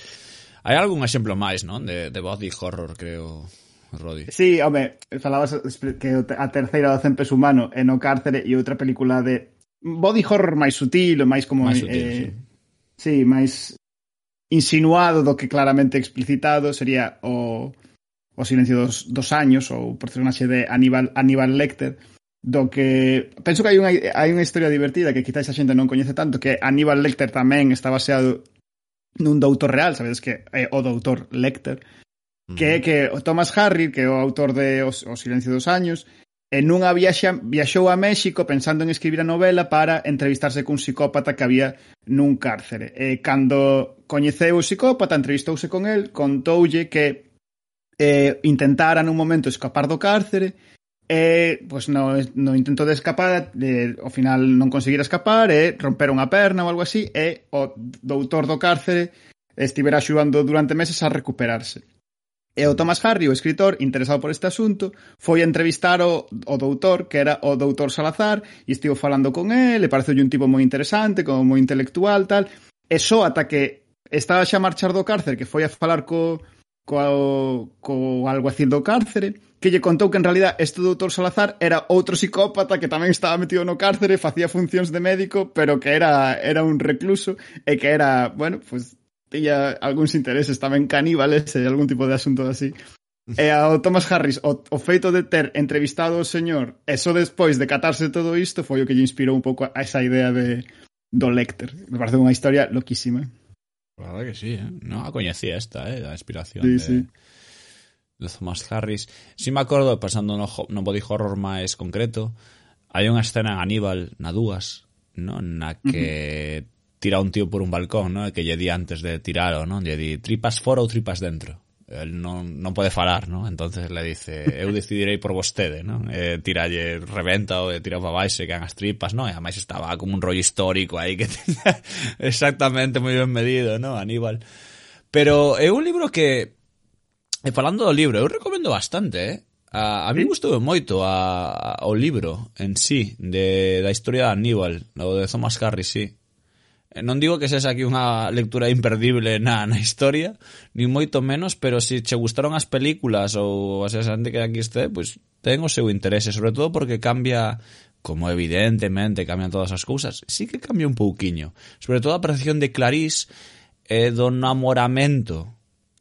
Hai algún exemplo máis, non? De, de body horror, creo, Rodi. Sí, home, falabas que a terceira do Cempes Humano é no cárcere e outra película de body horror máis sutil, máis como... Máis eh, sutil, eh, sí. sí, máis insinuado do que claramente explicitado sería o, o silencio dos, dos años ou o personaxe de Aníbal, Aníbal Lecter, do que penso que hai unha, hai unha historia divertida que quizás a xente non coñece tanto que Aníbal Lecter tamén está baseado nun doutor real, sabedes que é o doutor Lecter, que é que o Thomas Harry, que é o autor de O, o Silencio dos Años, e nunha viaxa, viaxou a México pensando en escribir a novela para entrevistarse cun psicópata que había nun cárcere. E cando coñeceu o psicópata, entrevistouse con el, contoulle que eh, intentara nun momento escapar do cárcere, E, pois no, no intento de escapar, eh, ao final non conseguir escapar, e eh, romper unha perna ou algo así, e o doutor do cárcere estivera axudando durante meses a recuperarse. E o Thomas Harry, o escritor interesado por este asunto, foi a entrevistar o, o doutor, que era o doutor Salazar, e estivo falando con él, e pareceu un tipo moi interesante, como moi intelectual, tal, e só ata que estaba xa a marchar do cárcere, que foi a falar co, co, co alguacil do cárcere, que lle contou que en realidad este doutor Salazar era outro psicópata que tamén estaba metido no cárcere, facía funcións de médico, pero que era, era un recluso e que era, bueno, pues tiña algúns intereses tamén caníbales e algún tipo de asunto así. E ao Thomas Harris, o, o feito de ter entrevistado o señor, e só despois de catarse todo isto, foi o que lle inspirou un pouco a esa idea de do Lecter. Me parece unha historia loquísima. Claro que sí, eh? non a coñecía esta, eh? a inspiración sí, de... sí de Thomas Harris. Si me acordo, pasando no, no body horror máis concreto, hai unha escena en Aníbal na dúas, no? na que uh -huh. tira un tío por un balcón, non? que lle di antes de tiralo, non? lle di tripas fora ou tripas dentro. El non, non pode falar, no? entonces le dice eu decidirei por vostede, no? Eh, tiralle reventa ou tira para baixo e caen as tripas, no? E ademais estaba como un rollo histórico aí que tenía exactamente moi ben medido, no? Aníbal. Pero é un libro que E falando do libro, eu recomendo bastante, eh? A, a mí gustou moito a, a, o libro en sí, de, da historia de Aníbal, o de Thomas Carrey, sí. Eh, non digo que sexa aquí unha lectura imperdible na, na historia, ni moito menos, pero se si che gustaron as películas ou a xente que aquí este, pois pues, ten o seu interese, sobre todo porque cambia como evidentemente cambian todas as cousas, sí que cambia un pouquiño. Sobre todo a percepción de Clarís e eh, do namoramento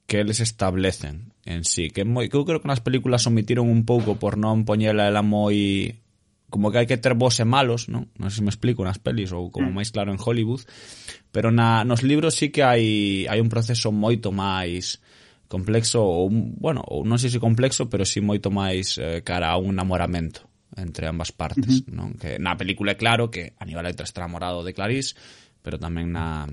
que eles establecen en sí, que moi que eu creo que nas películas omitiron un pouco por non poñela ela moi como que hai que ter vos e malos, non? Non sei se me explico nas pelis ou como mm. máis claro en Hollywood, pero na nos libros sí que hai hai un proceso moito máis complexo ou bueno, ou non sei se complexo, pero sí moito máis eh, cara a un namoramento entre ambas partes, uh -huh. non? Que na película é claro que Aníbal Lecter está enamorado de Clarice, pero tamén na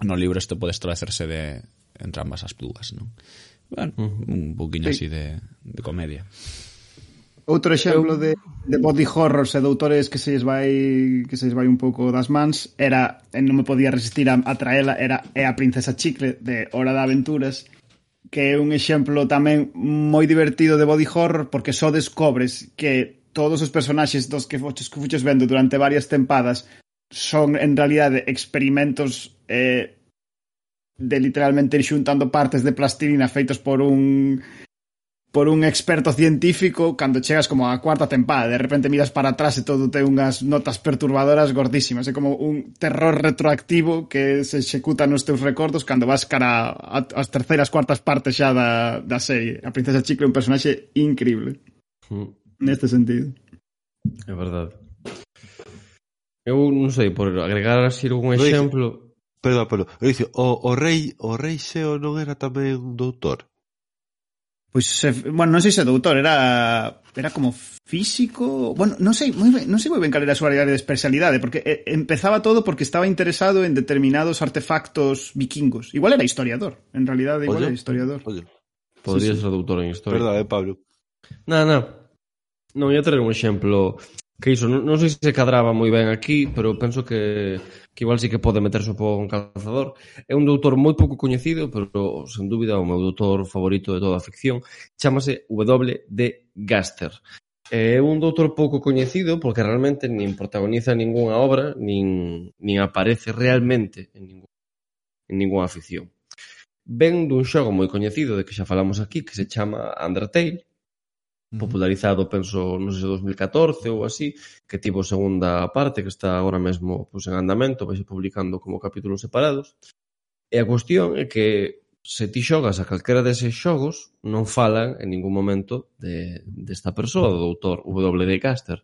no libro isto pode establecerse de entre ambas as dúas, non? Uh Bueno, un poquinho sí. así de, de comedia. Outro exemplo de, de body horrors e de autores que se lles vai que se lles vai un pouco das mans era, non me podía resistir a, a traela, era é a princesa chicle de Hora de Aventuras, que é un exemplo tamén moi divertido de body horror porque só descobres que todos os personaxes dos que fuches, que fuches vendo durante varias tempadas son en realidade experimentos eh, de literalmente ir xuntando partes de plastilina feitos por un por un experto científico cando chegas como a cuarta tempada, de repente miras para atrás e todo ten unhas notas perturbadoras gordísimas, é como un terror retroactivo que se executa nos teus recordos cando vas cara ás terceiras, cuartas partes xa da, da serie. A Princesa Chicle é un personaxe increíble. Mm. Neste sentido. É verdade. Eu non sei, por agregar así algún exemplo... Dije. Perdón, perdón. Dicir, o, o rei o rei Xeo non era tamén un doutor? Pois, se, bueno, non sei se doutor, era era como físico, bueno, non sei moi ben, non sei moi ben cal era a súa área de especialidade, porque eh, empezaba todo porque estaba interesado en determinados artefactos vikingos. Igual era historiador, en realidad igual oye, era historiador. Oye, podría sí, ser doutor en historia. Verdade, eh, Pablo. Non, non. Non, ia traer un exemplo que iso, non, non sei se cadraba moi ben aquí, pero penso que, que igual sí que pode meterse un pouco en calzador. É un doutor moi pouco coñecido, pero sen dúbida o meu doutor favorito de toda a ficción, Chámase W. D. Gaster. É un doutor pouco coñecido porque realmente nin protagoniza ningunha obra, nin, nin aparece realmente en, ningún, en ningunha ficción. Ven dun xogo moi coñecido de que xa falamos aquí, que se chama Undertale, popularizado, penso, non sei se 2014 ou así, que tivo segunda parte, que está agora mesmo pois, en andamento, vais publicando como capítulos separados. E a cuestión é que se ti xogas a calquera deses xogos, non falan en ningún momento de, desta persoa, do doutor W.D. Caster.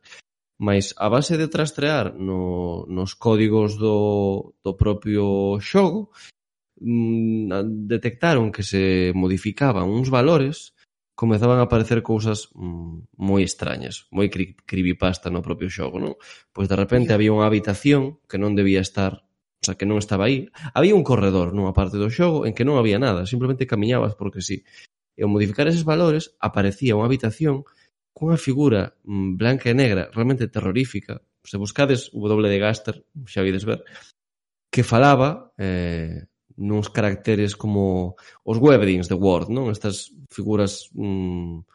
Mas a base de trastrear no, nos códigos do, do propio xogo, mm, detectaron que se modificaban uns valores comezaban a aparecer cousas mm, moi extrañas, moi cri creepypasta no propio xogo, non? Pois de repente había unha habitación que non debía estar, o sea, que non estaba aí. Había un corredor nunha parte do xogo en que non había nada, simplemente camiñabas porque sí. E ao modificar eses valores aparecía unha habitación cunha figura mm, blanca e negra realmente terrorífica. Se buscades W de Gaster, xa vides ver, que falaba eh, nuns caracteres como os webdings de Word, non? Estas figuras mm,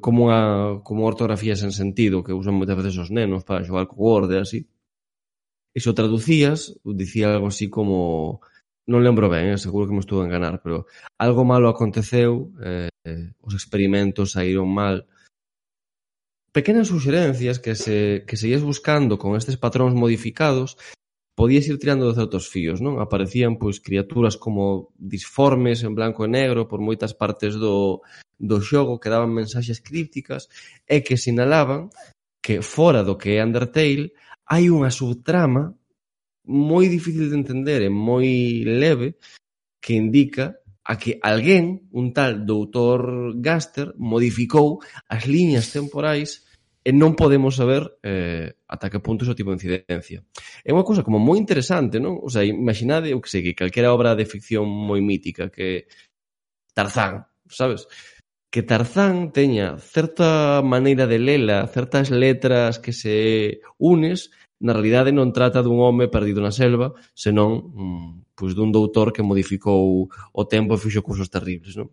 como a, como ortografía sen sentido que usan moitas veces os nenos para xogar co Word e así. E se o traducías, dicía algo así como non lembro ben, eh? seguro que me estuvo a enganar, pero algo malo aconteceu, eh, os experimentos saíron mal. Pequenas suxerencias que se que seguías buscando con estes patróns modificados podías ir tirando de certos fíos, non? Aparecían pois criaturas como disformes en blanco e negro por moitas partes do, do xogo que daban mensaxes crípticas e que sinalaban que fora do que é Undertale hai unha subtrama moi difícil de entender e moi leve que indica a que alguén, un tal doutor Gaster, modificou as liñas temporais e non podemos saber eh, ata que punto iso tipo de incidencia. É unha cousa como moi interesante, non? O sea, imaginade, o que sei, que calquera obra de ficción moi mítica que Tarzán, sabes? Que Tarzán teña certa maneira de lela, certas letras que se unes, na realidade non trata dun home perdido na selva, senón mm, pois dun doutor que modificou o tempo e fixo cursos terribles, non?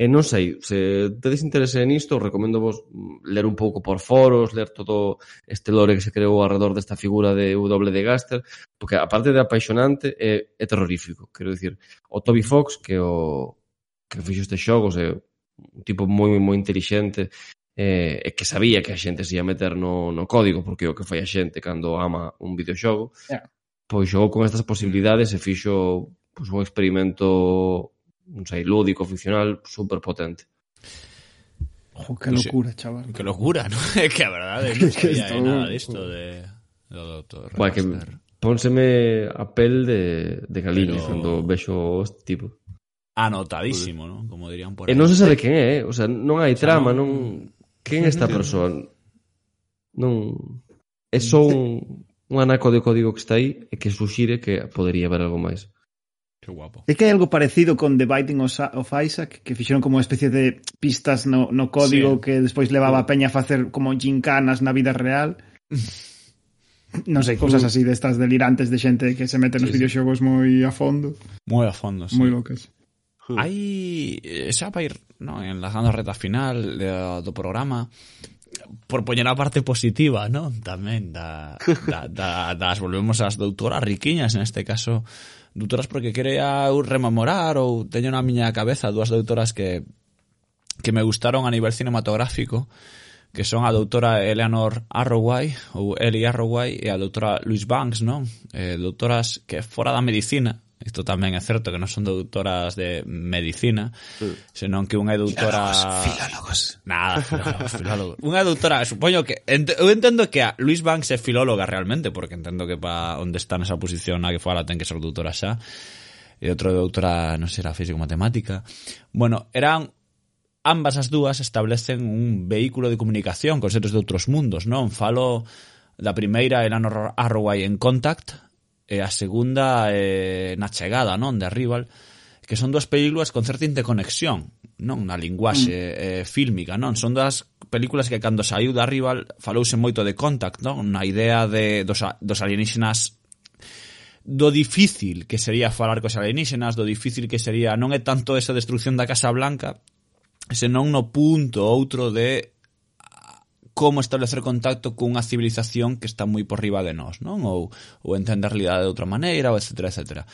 E non sei, se tedes interese nisto, recomendo vos ler un pouco por foros, ler todo este lore que se creou alrededor desta figura de W de Gaster, porque aparte de apaixonante, é, é terrorífico. Quero dicir, o Toby Fox, que o que fixo este xogos, é un tipo moi, moi, moi inteligente, eh, e que sabía que a xente se ia meter no, no código, porque o que fai a xente cando ama un videoxogo, yeah. pois xogou con estas posibilidades e fixo pois, un experimento non sei, lúdico, ficcional, super potente. Ojo, que locura, chaval. Que locura, ¿no? que a verdade non sabía esto... nada disto de, de do doutor Buah, que pónseme a pel de, de galiño Pero... cando vexo este tipo. Ah, Anotadísimo, ¿no? Como dirían por eh, aí. E non se sabe quen é, eh? o sea, non hai trama, non... Quen é esta persoa? Non... É só un, un anaco de código que está aí e eh, que suxire que podería haber algo máis que guapo. É que hai algo parecido con The Binding of Isaac, que fixeron como especie de pistas no, no código sí. que despois levaba a peña a facer como gincanas na vida real. non sei, cousas uh. así destas delirantes de xente que se mete nos sí, videoxogos sí. moi a fondo. Moi a fondo, sí. Moi locas. Hai, eh, xa para ir no, enlazando a reta final de, do programa, por poñer a parte positiva, non? Tamén da, da, da, das volvemos ás doutoras riquiñas, neste caso doutoras porque quería rememorar ou teño na miña cabeza dúas doutoras que que me gustaron a nivel cinematográfico que son a doutora Eleanor Arroway ou Ellie Arroway e a doutora Louise Banks, non? Eh, doutoras que fora da medicina Isto tamén é certo que non son doutoras de medicina, mm. senón que unha doutora... Filólogos, filólogos. Nada, filólogos, filólogos. unha doutora, supoño que... Ent eu entendo que a Luis Banks é filóloga realmente, porque entendo que pa onde está nesa posición a que fala ten que ser doutora xa. E outro doutora, non sei, era físico-matemática. Bueno, eran ambas as dúas establecen un vehículo de comunicación con seres de outros mundos, non? Falo da primeira era no Arroway en Contact, e a segunda eh, na chegada, non, de Rival, que son dúas películas con certa interconexión, non, na linguaxe mm. eh, fílmica, non, son das películas que cando saiu da Rival falouse moito de Contact, non, na idea de dos, dos alienígenas do difícil que sería falar cos alienígenas, do difícil que sería non é tanto esa destrucción da Casa Blanca, senón no punto outro de como establecer contacto cunha civilización que está moi por riba de nós, non? Ou, ou entender a realidade de outra maneira, ou etcétera, etcétera.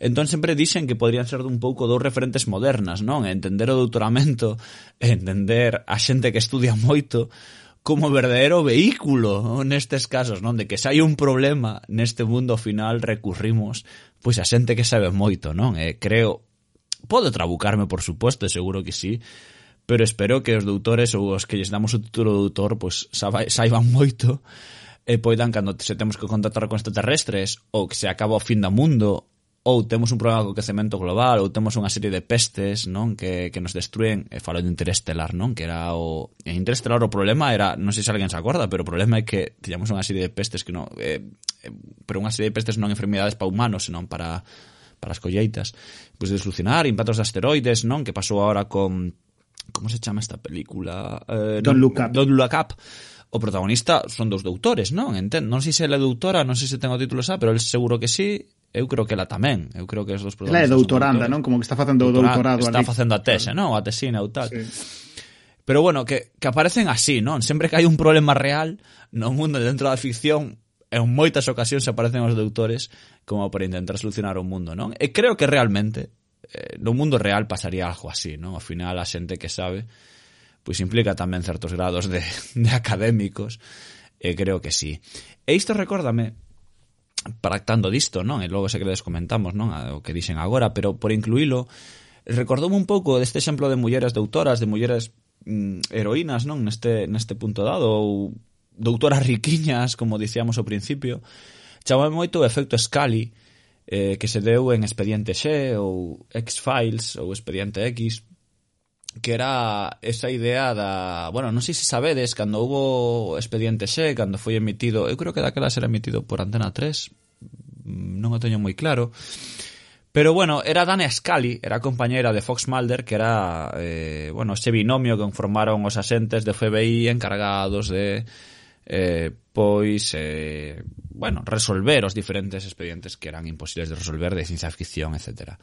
Entón sempre dixen que podrían ser un pouco dous referentes modernas, non? Entender o doutoramento, entender a xente que estudia moito, como verdadeiro vehículo nestes casos, non? De que se hai un problema neste mundo final recurrimos pois a xente que sabe moito, non? E creo podo trabucarme, por suposto, seguro que sí, pero espero que os doutores ou os que lles damos o título de doutor pois saiban moito e poidan cando se temos que contactar con extraterrestres ou que se acaba o fin do mundo ou temos un problema co quecemento global ou temos unha serie de pestes non que, que nos destruen e falo de interestelar non que era o en interestelar o problema era non sei se alguén se acorda pero o problema é que tiñamos unha serie de pestes que non eh, eh, pero unha serie de pestes non enfermidades para humanos senón para para as colleitas. Pois de solucionar impactos de asteroides non que pasou agora con como se chama esta película? Eh, Don't Look Up. Don't Look Up. O protagonista son dos doutores, non? Entendo. Non sei se ela é doutora, non sei se ten o título xa, pero el seguro que sí. Eu creo que ela tamén. Eu creo que os dos protagonistas. Ela é doutoranda, non? Como que está facendo o doutorado. Está ali. facendo a tese, non? A tesina ou tal. Sí. Pero bueno, que, que aparecen así, non? Sempre que hai un problema real no mundo dentro da ficción, en moitas ocasións aparecen os doutores como para intentar solucionar o mundo, non? E creo que realmente eh, no mundo real pasaría algo así, non? Ao final a xente que sabe pois implica tamén certos grados de, de académicos e creo que sí. E isto recórdame tractando disto, non? E logo se credes comentamos, non? O que dixen agora, pero por incluílo recordoume un pouco deste exemplo de mulleres doutoras, de mulleres mm, heroínas, non? Neste, neste punto dado ou doutoras riquiñas, como dicíamos ao principio. Chamame moito o efecto Scali, eh, que se deu en Expediente X ou X-Files ou Expediente X, que era esa idea da... Bueno, non sei se sabedes, cando hubo Expediente X, cando foi emitido... Eu creo que daquela será emitido por Antena 3, mm, non o teño moi claro, Pero bueno, era Dana Scully, era compañeira de Fox Mulder, que era, eh, bueno, ese binomio que conformaron os asentes de FBI encargados de eh, pois eh, bueno, resolver os diferentes expedientes que eran imposibles de resolver de ciencia ficción, etc.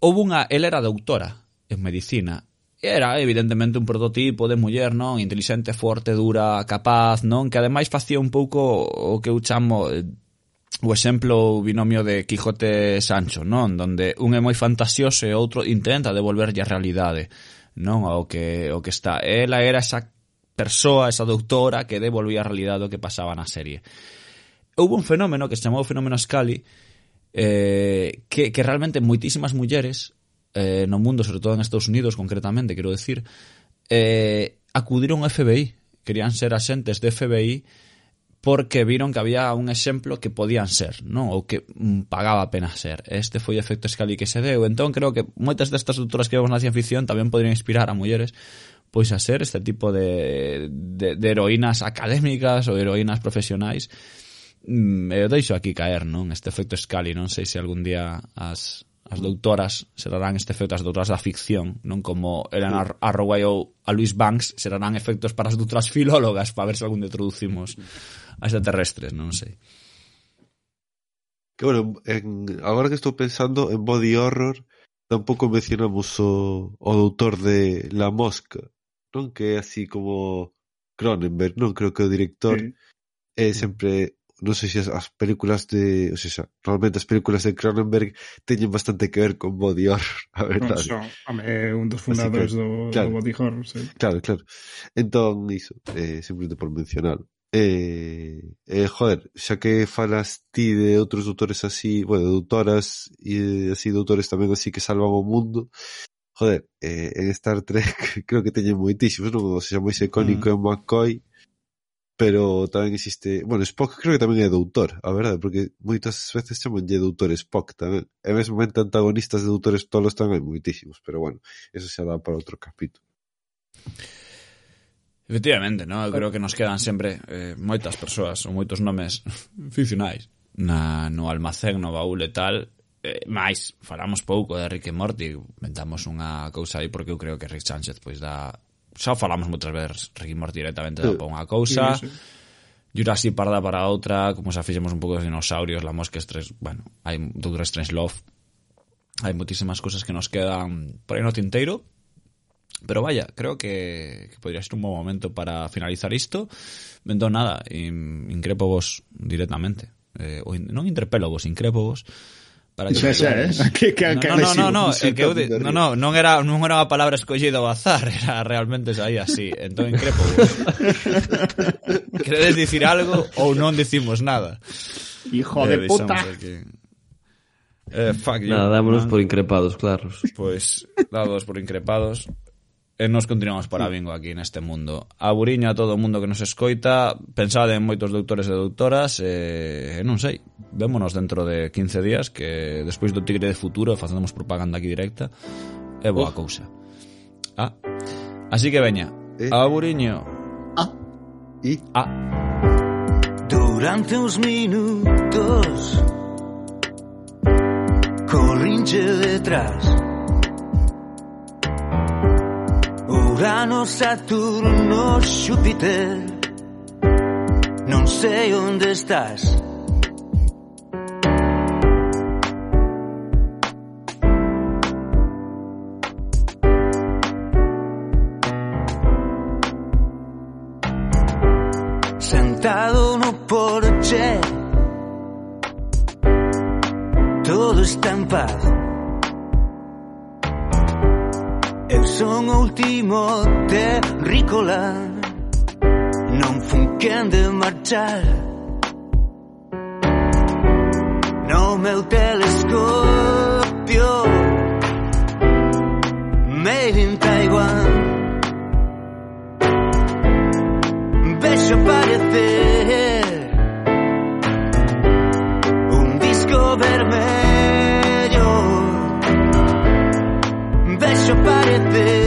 Houve unha, ela era doutora en medicina, era evidentemente un prototipo de muller, non? Inteligente, forte, dura, capaz, non? Que ademais facía un pouco o que eu chamo eh, o exemplo o binomio de Quijote Sancho, non? Donde un é moi fantasioso e outro intenta devolverlle a realidade, non? O que o que está. Ela era esa persoa, esa doutora que devolvía a realidade o que pasaba na serie. Houve un fenómeno que se chamou fenómeno Scali eh, que, que realmente moitísimas mulleres eh, no mundo, sobre todo en Estados Unidos concretamente, quero decir, eh, acudiron ao FBI, querían ser axentes de FBI porque viron que había un exemplo que podían ser, non? Ou que mm, pagaba a pena ser. Este foi o efecto Scali que se deu. Entón, creo que moitas destas doutoras que vemos na ciencia ficción tamén poderían inspirar a mulleres pois a ser este tipo de, de, de heroínas académicas ou heroínas profesionais mm, eu deixo aquí caer, non? Este efecto Scali, non sei se algún día as, as doutoras serán este efecto as doutoras da ficción, non como eran a, a ou a Luis Banks, serán efectos para as doutoras filólogas para ver se algún día traducimos a extraterrestres, non sei. Que bueno, en, agora que estou pensando en body horror, tampouco mencionamos o, o doutor de La Mosca, non? Que é así como Cronenberg, non? Creo que o director sí. é sempre non sei se as, as películas de, O sea, realmente as películas de Cronenberg teñen bastante que ver con body horror, a verdade. No, so, é un dos fundadores que, do, claro, do body horror, sí. Claro, claro. Entón, iso, eh, simplemente por mencionar. Eh, eh, joder, xa que falas ti de outros doutores así, bueno, doutoras e así doutores tamén así que salvan o mundo, Joder, eh, en Star Trek creo que teñen moitísimos, non? O sea, moi icónico é mm. McCoy, pero tamén existe, bueno, Spock creo que tamén é doutor, a verdade, porque moitas veces chamanlle doutor Spock tamén. E mesmo mente antagonistas de doutores tolos tamén hai moitísimos, pero bueno, eso xa dá para outro capítulo. Efectivamente, no? eu creo que nos quedan sempre eh, moitas persoas ou moitos nomes ficcionais na, no almacén, no baúl e tal eh, máis falamos pouco de Rick e Morty, inventamos unha cousa aí porque eu creo que Rick Sánchez pois dá xa falamos moitas veces Rick e Morty directamente dá para unha cousa. Sí, sí. Jurassic Parda para outra, como xa fixemos un pouco de dinosaurios, la mosca tres, bueno, hai Doctor Strange Love. Hai moitísimas cousas que nos quedan por aí no tinteiro. Pero vaya, creo que, que podría ser un bom momento para finalizar isto. Entón, nada, in, increpo vos directamente. Eh, non interpelo vos, increpo vos Para que xa, xa, eh? que, que, que no, no, no, no, é eh, que eu de, no, no, non era non era unha palabra escollida ao azar, era realmente aí así, entón increpo. Queredes dicir algo ou non dicimos nada? Hijo eh, de puta. Aquí. Eh, fuck you. Nada, dámonos por increpados, claros. Pois, pues, dados por increpados. E nos continuamos para bingo aquí neste mundo. A buriño a todo o mundo que nos escoita, pensade en moitos doutores e doutoras, e, e non sei, vémonos dentro de 15 días, que despois do Tigre de Futuro facemos propaganda aquí directa, é boa Uf. cousa. Ah. Así que veña, eh. a buriño. Ah. E? Ah. Durante uns minutos Corrinche detrás Urano, Saturno, Xúpiter Non sei onde estás. Não non funken de marchar No meu telescopio Made in Taiwan. Vejo aparecer Un disco vermelho. Vejo aparecer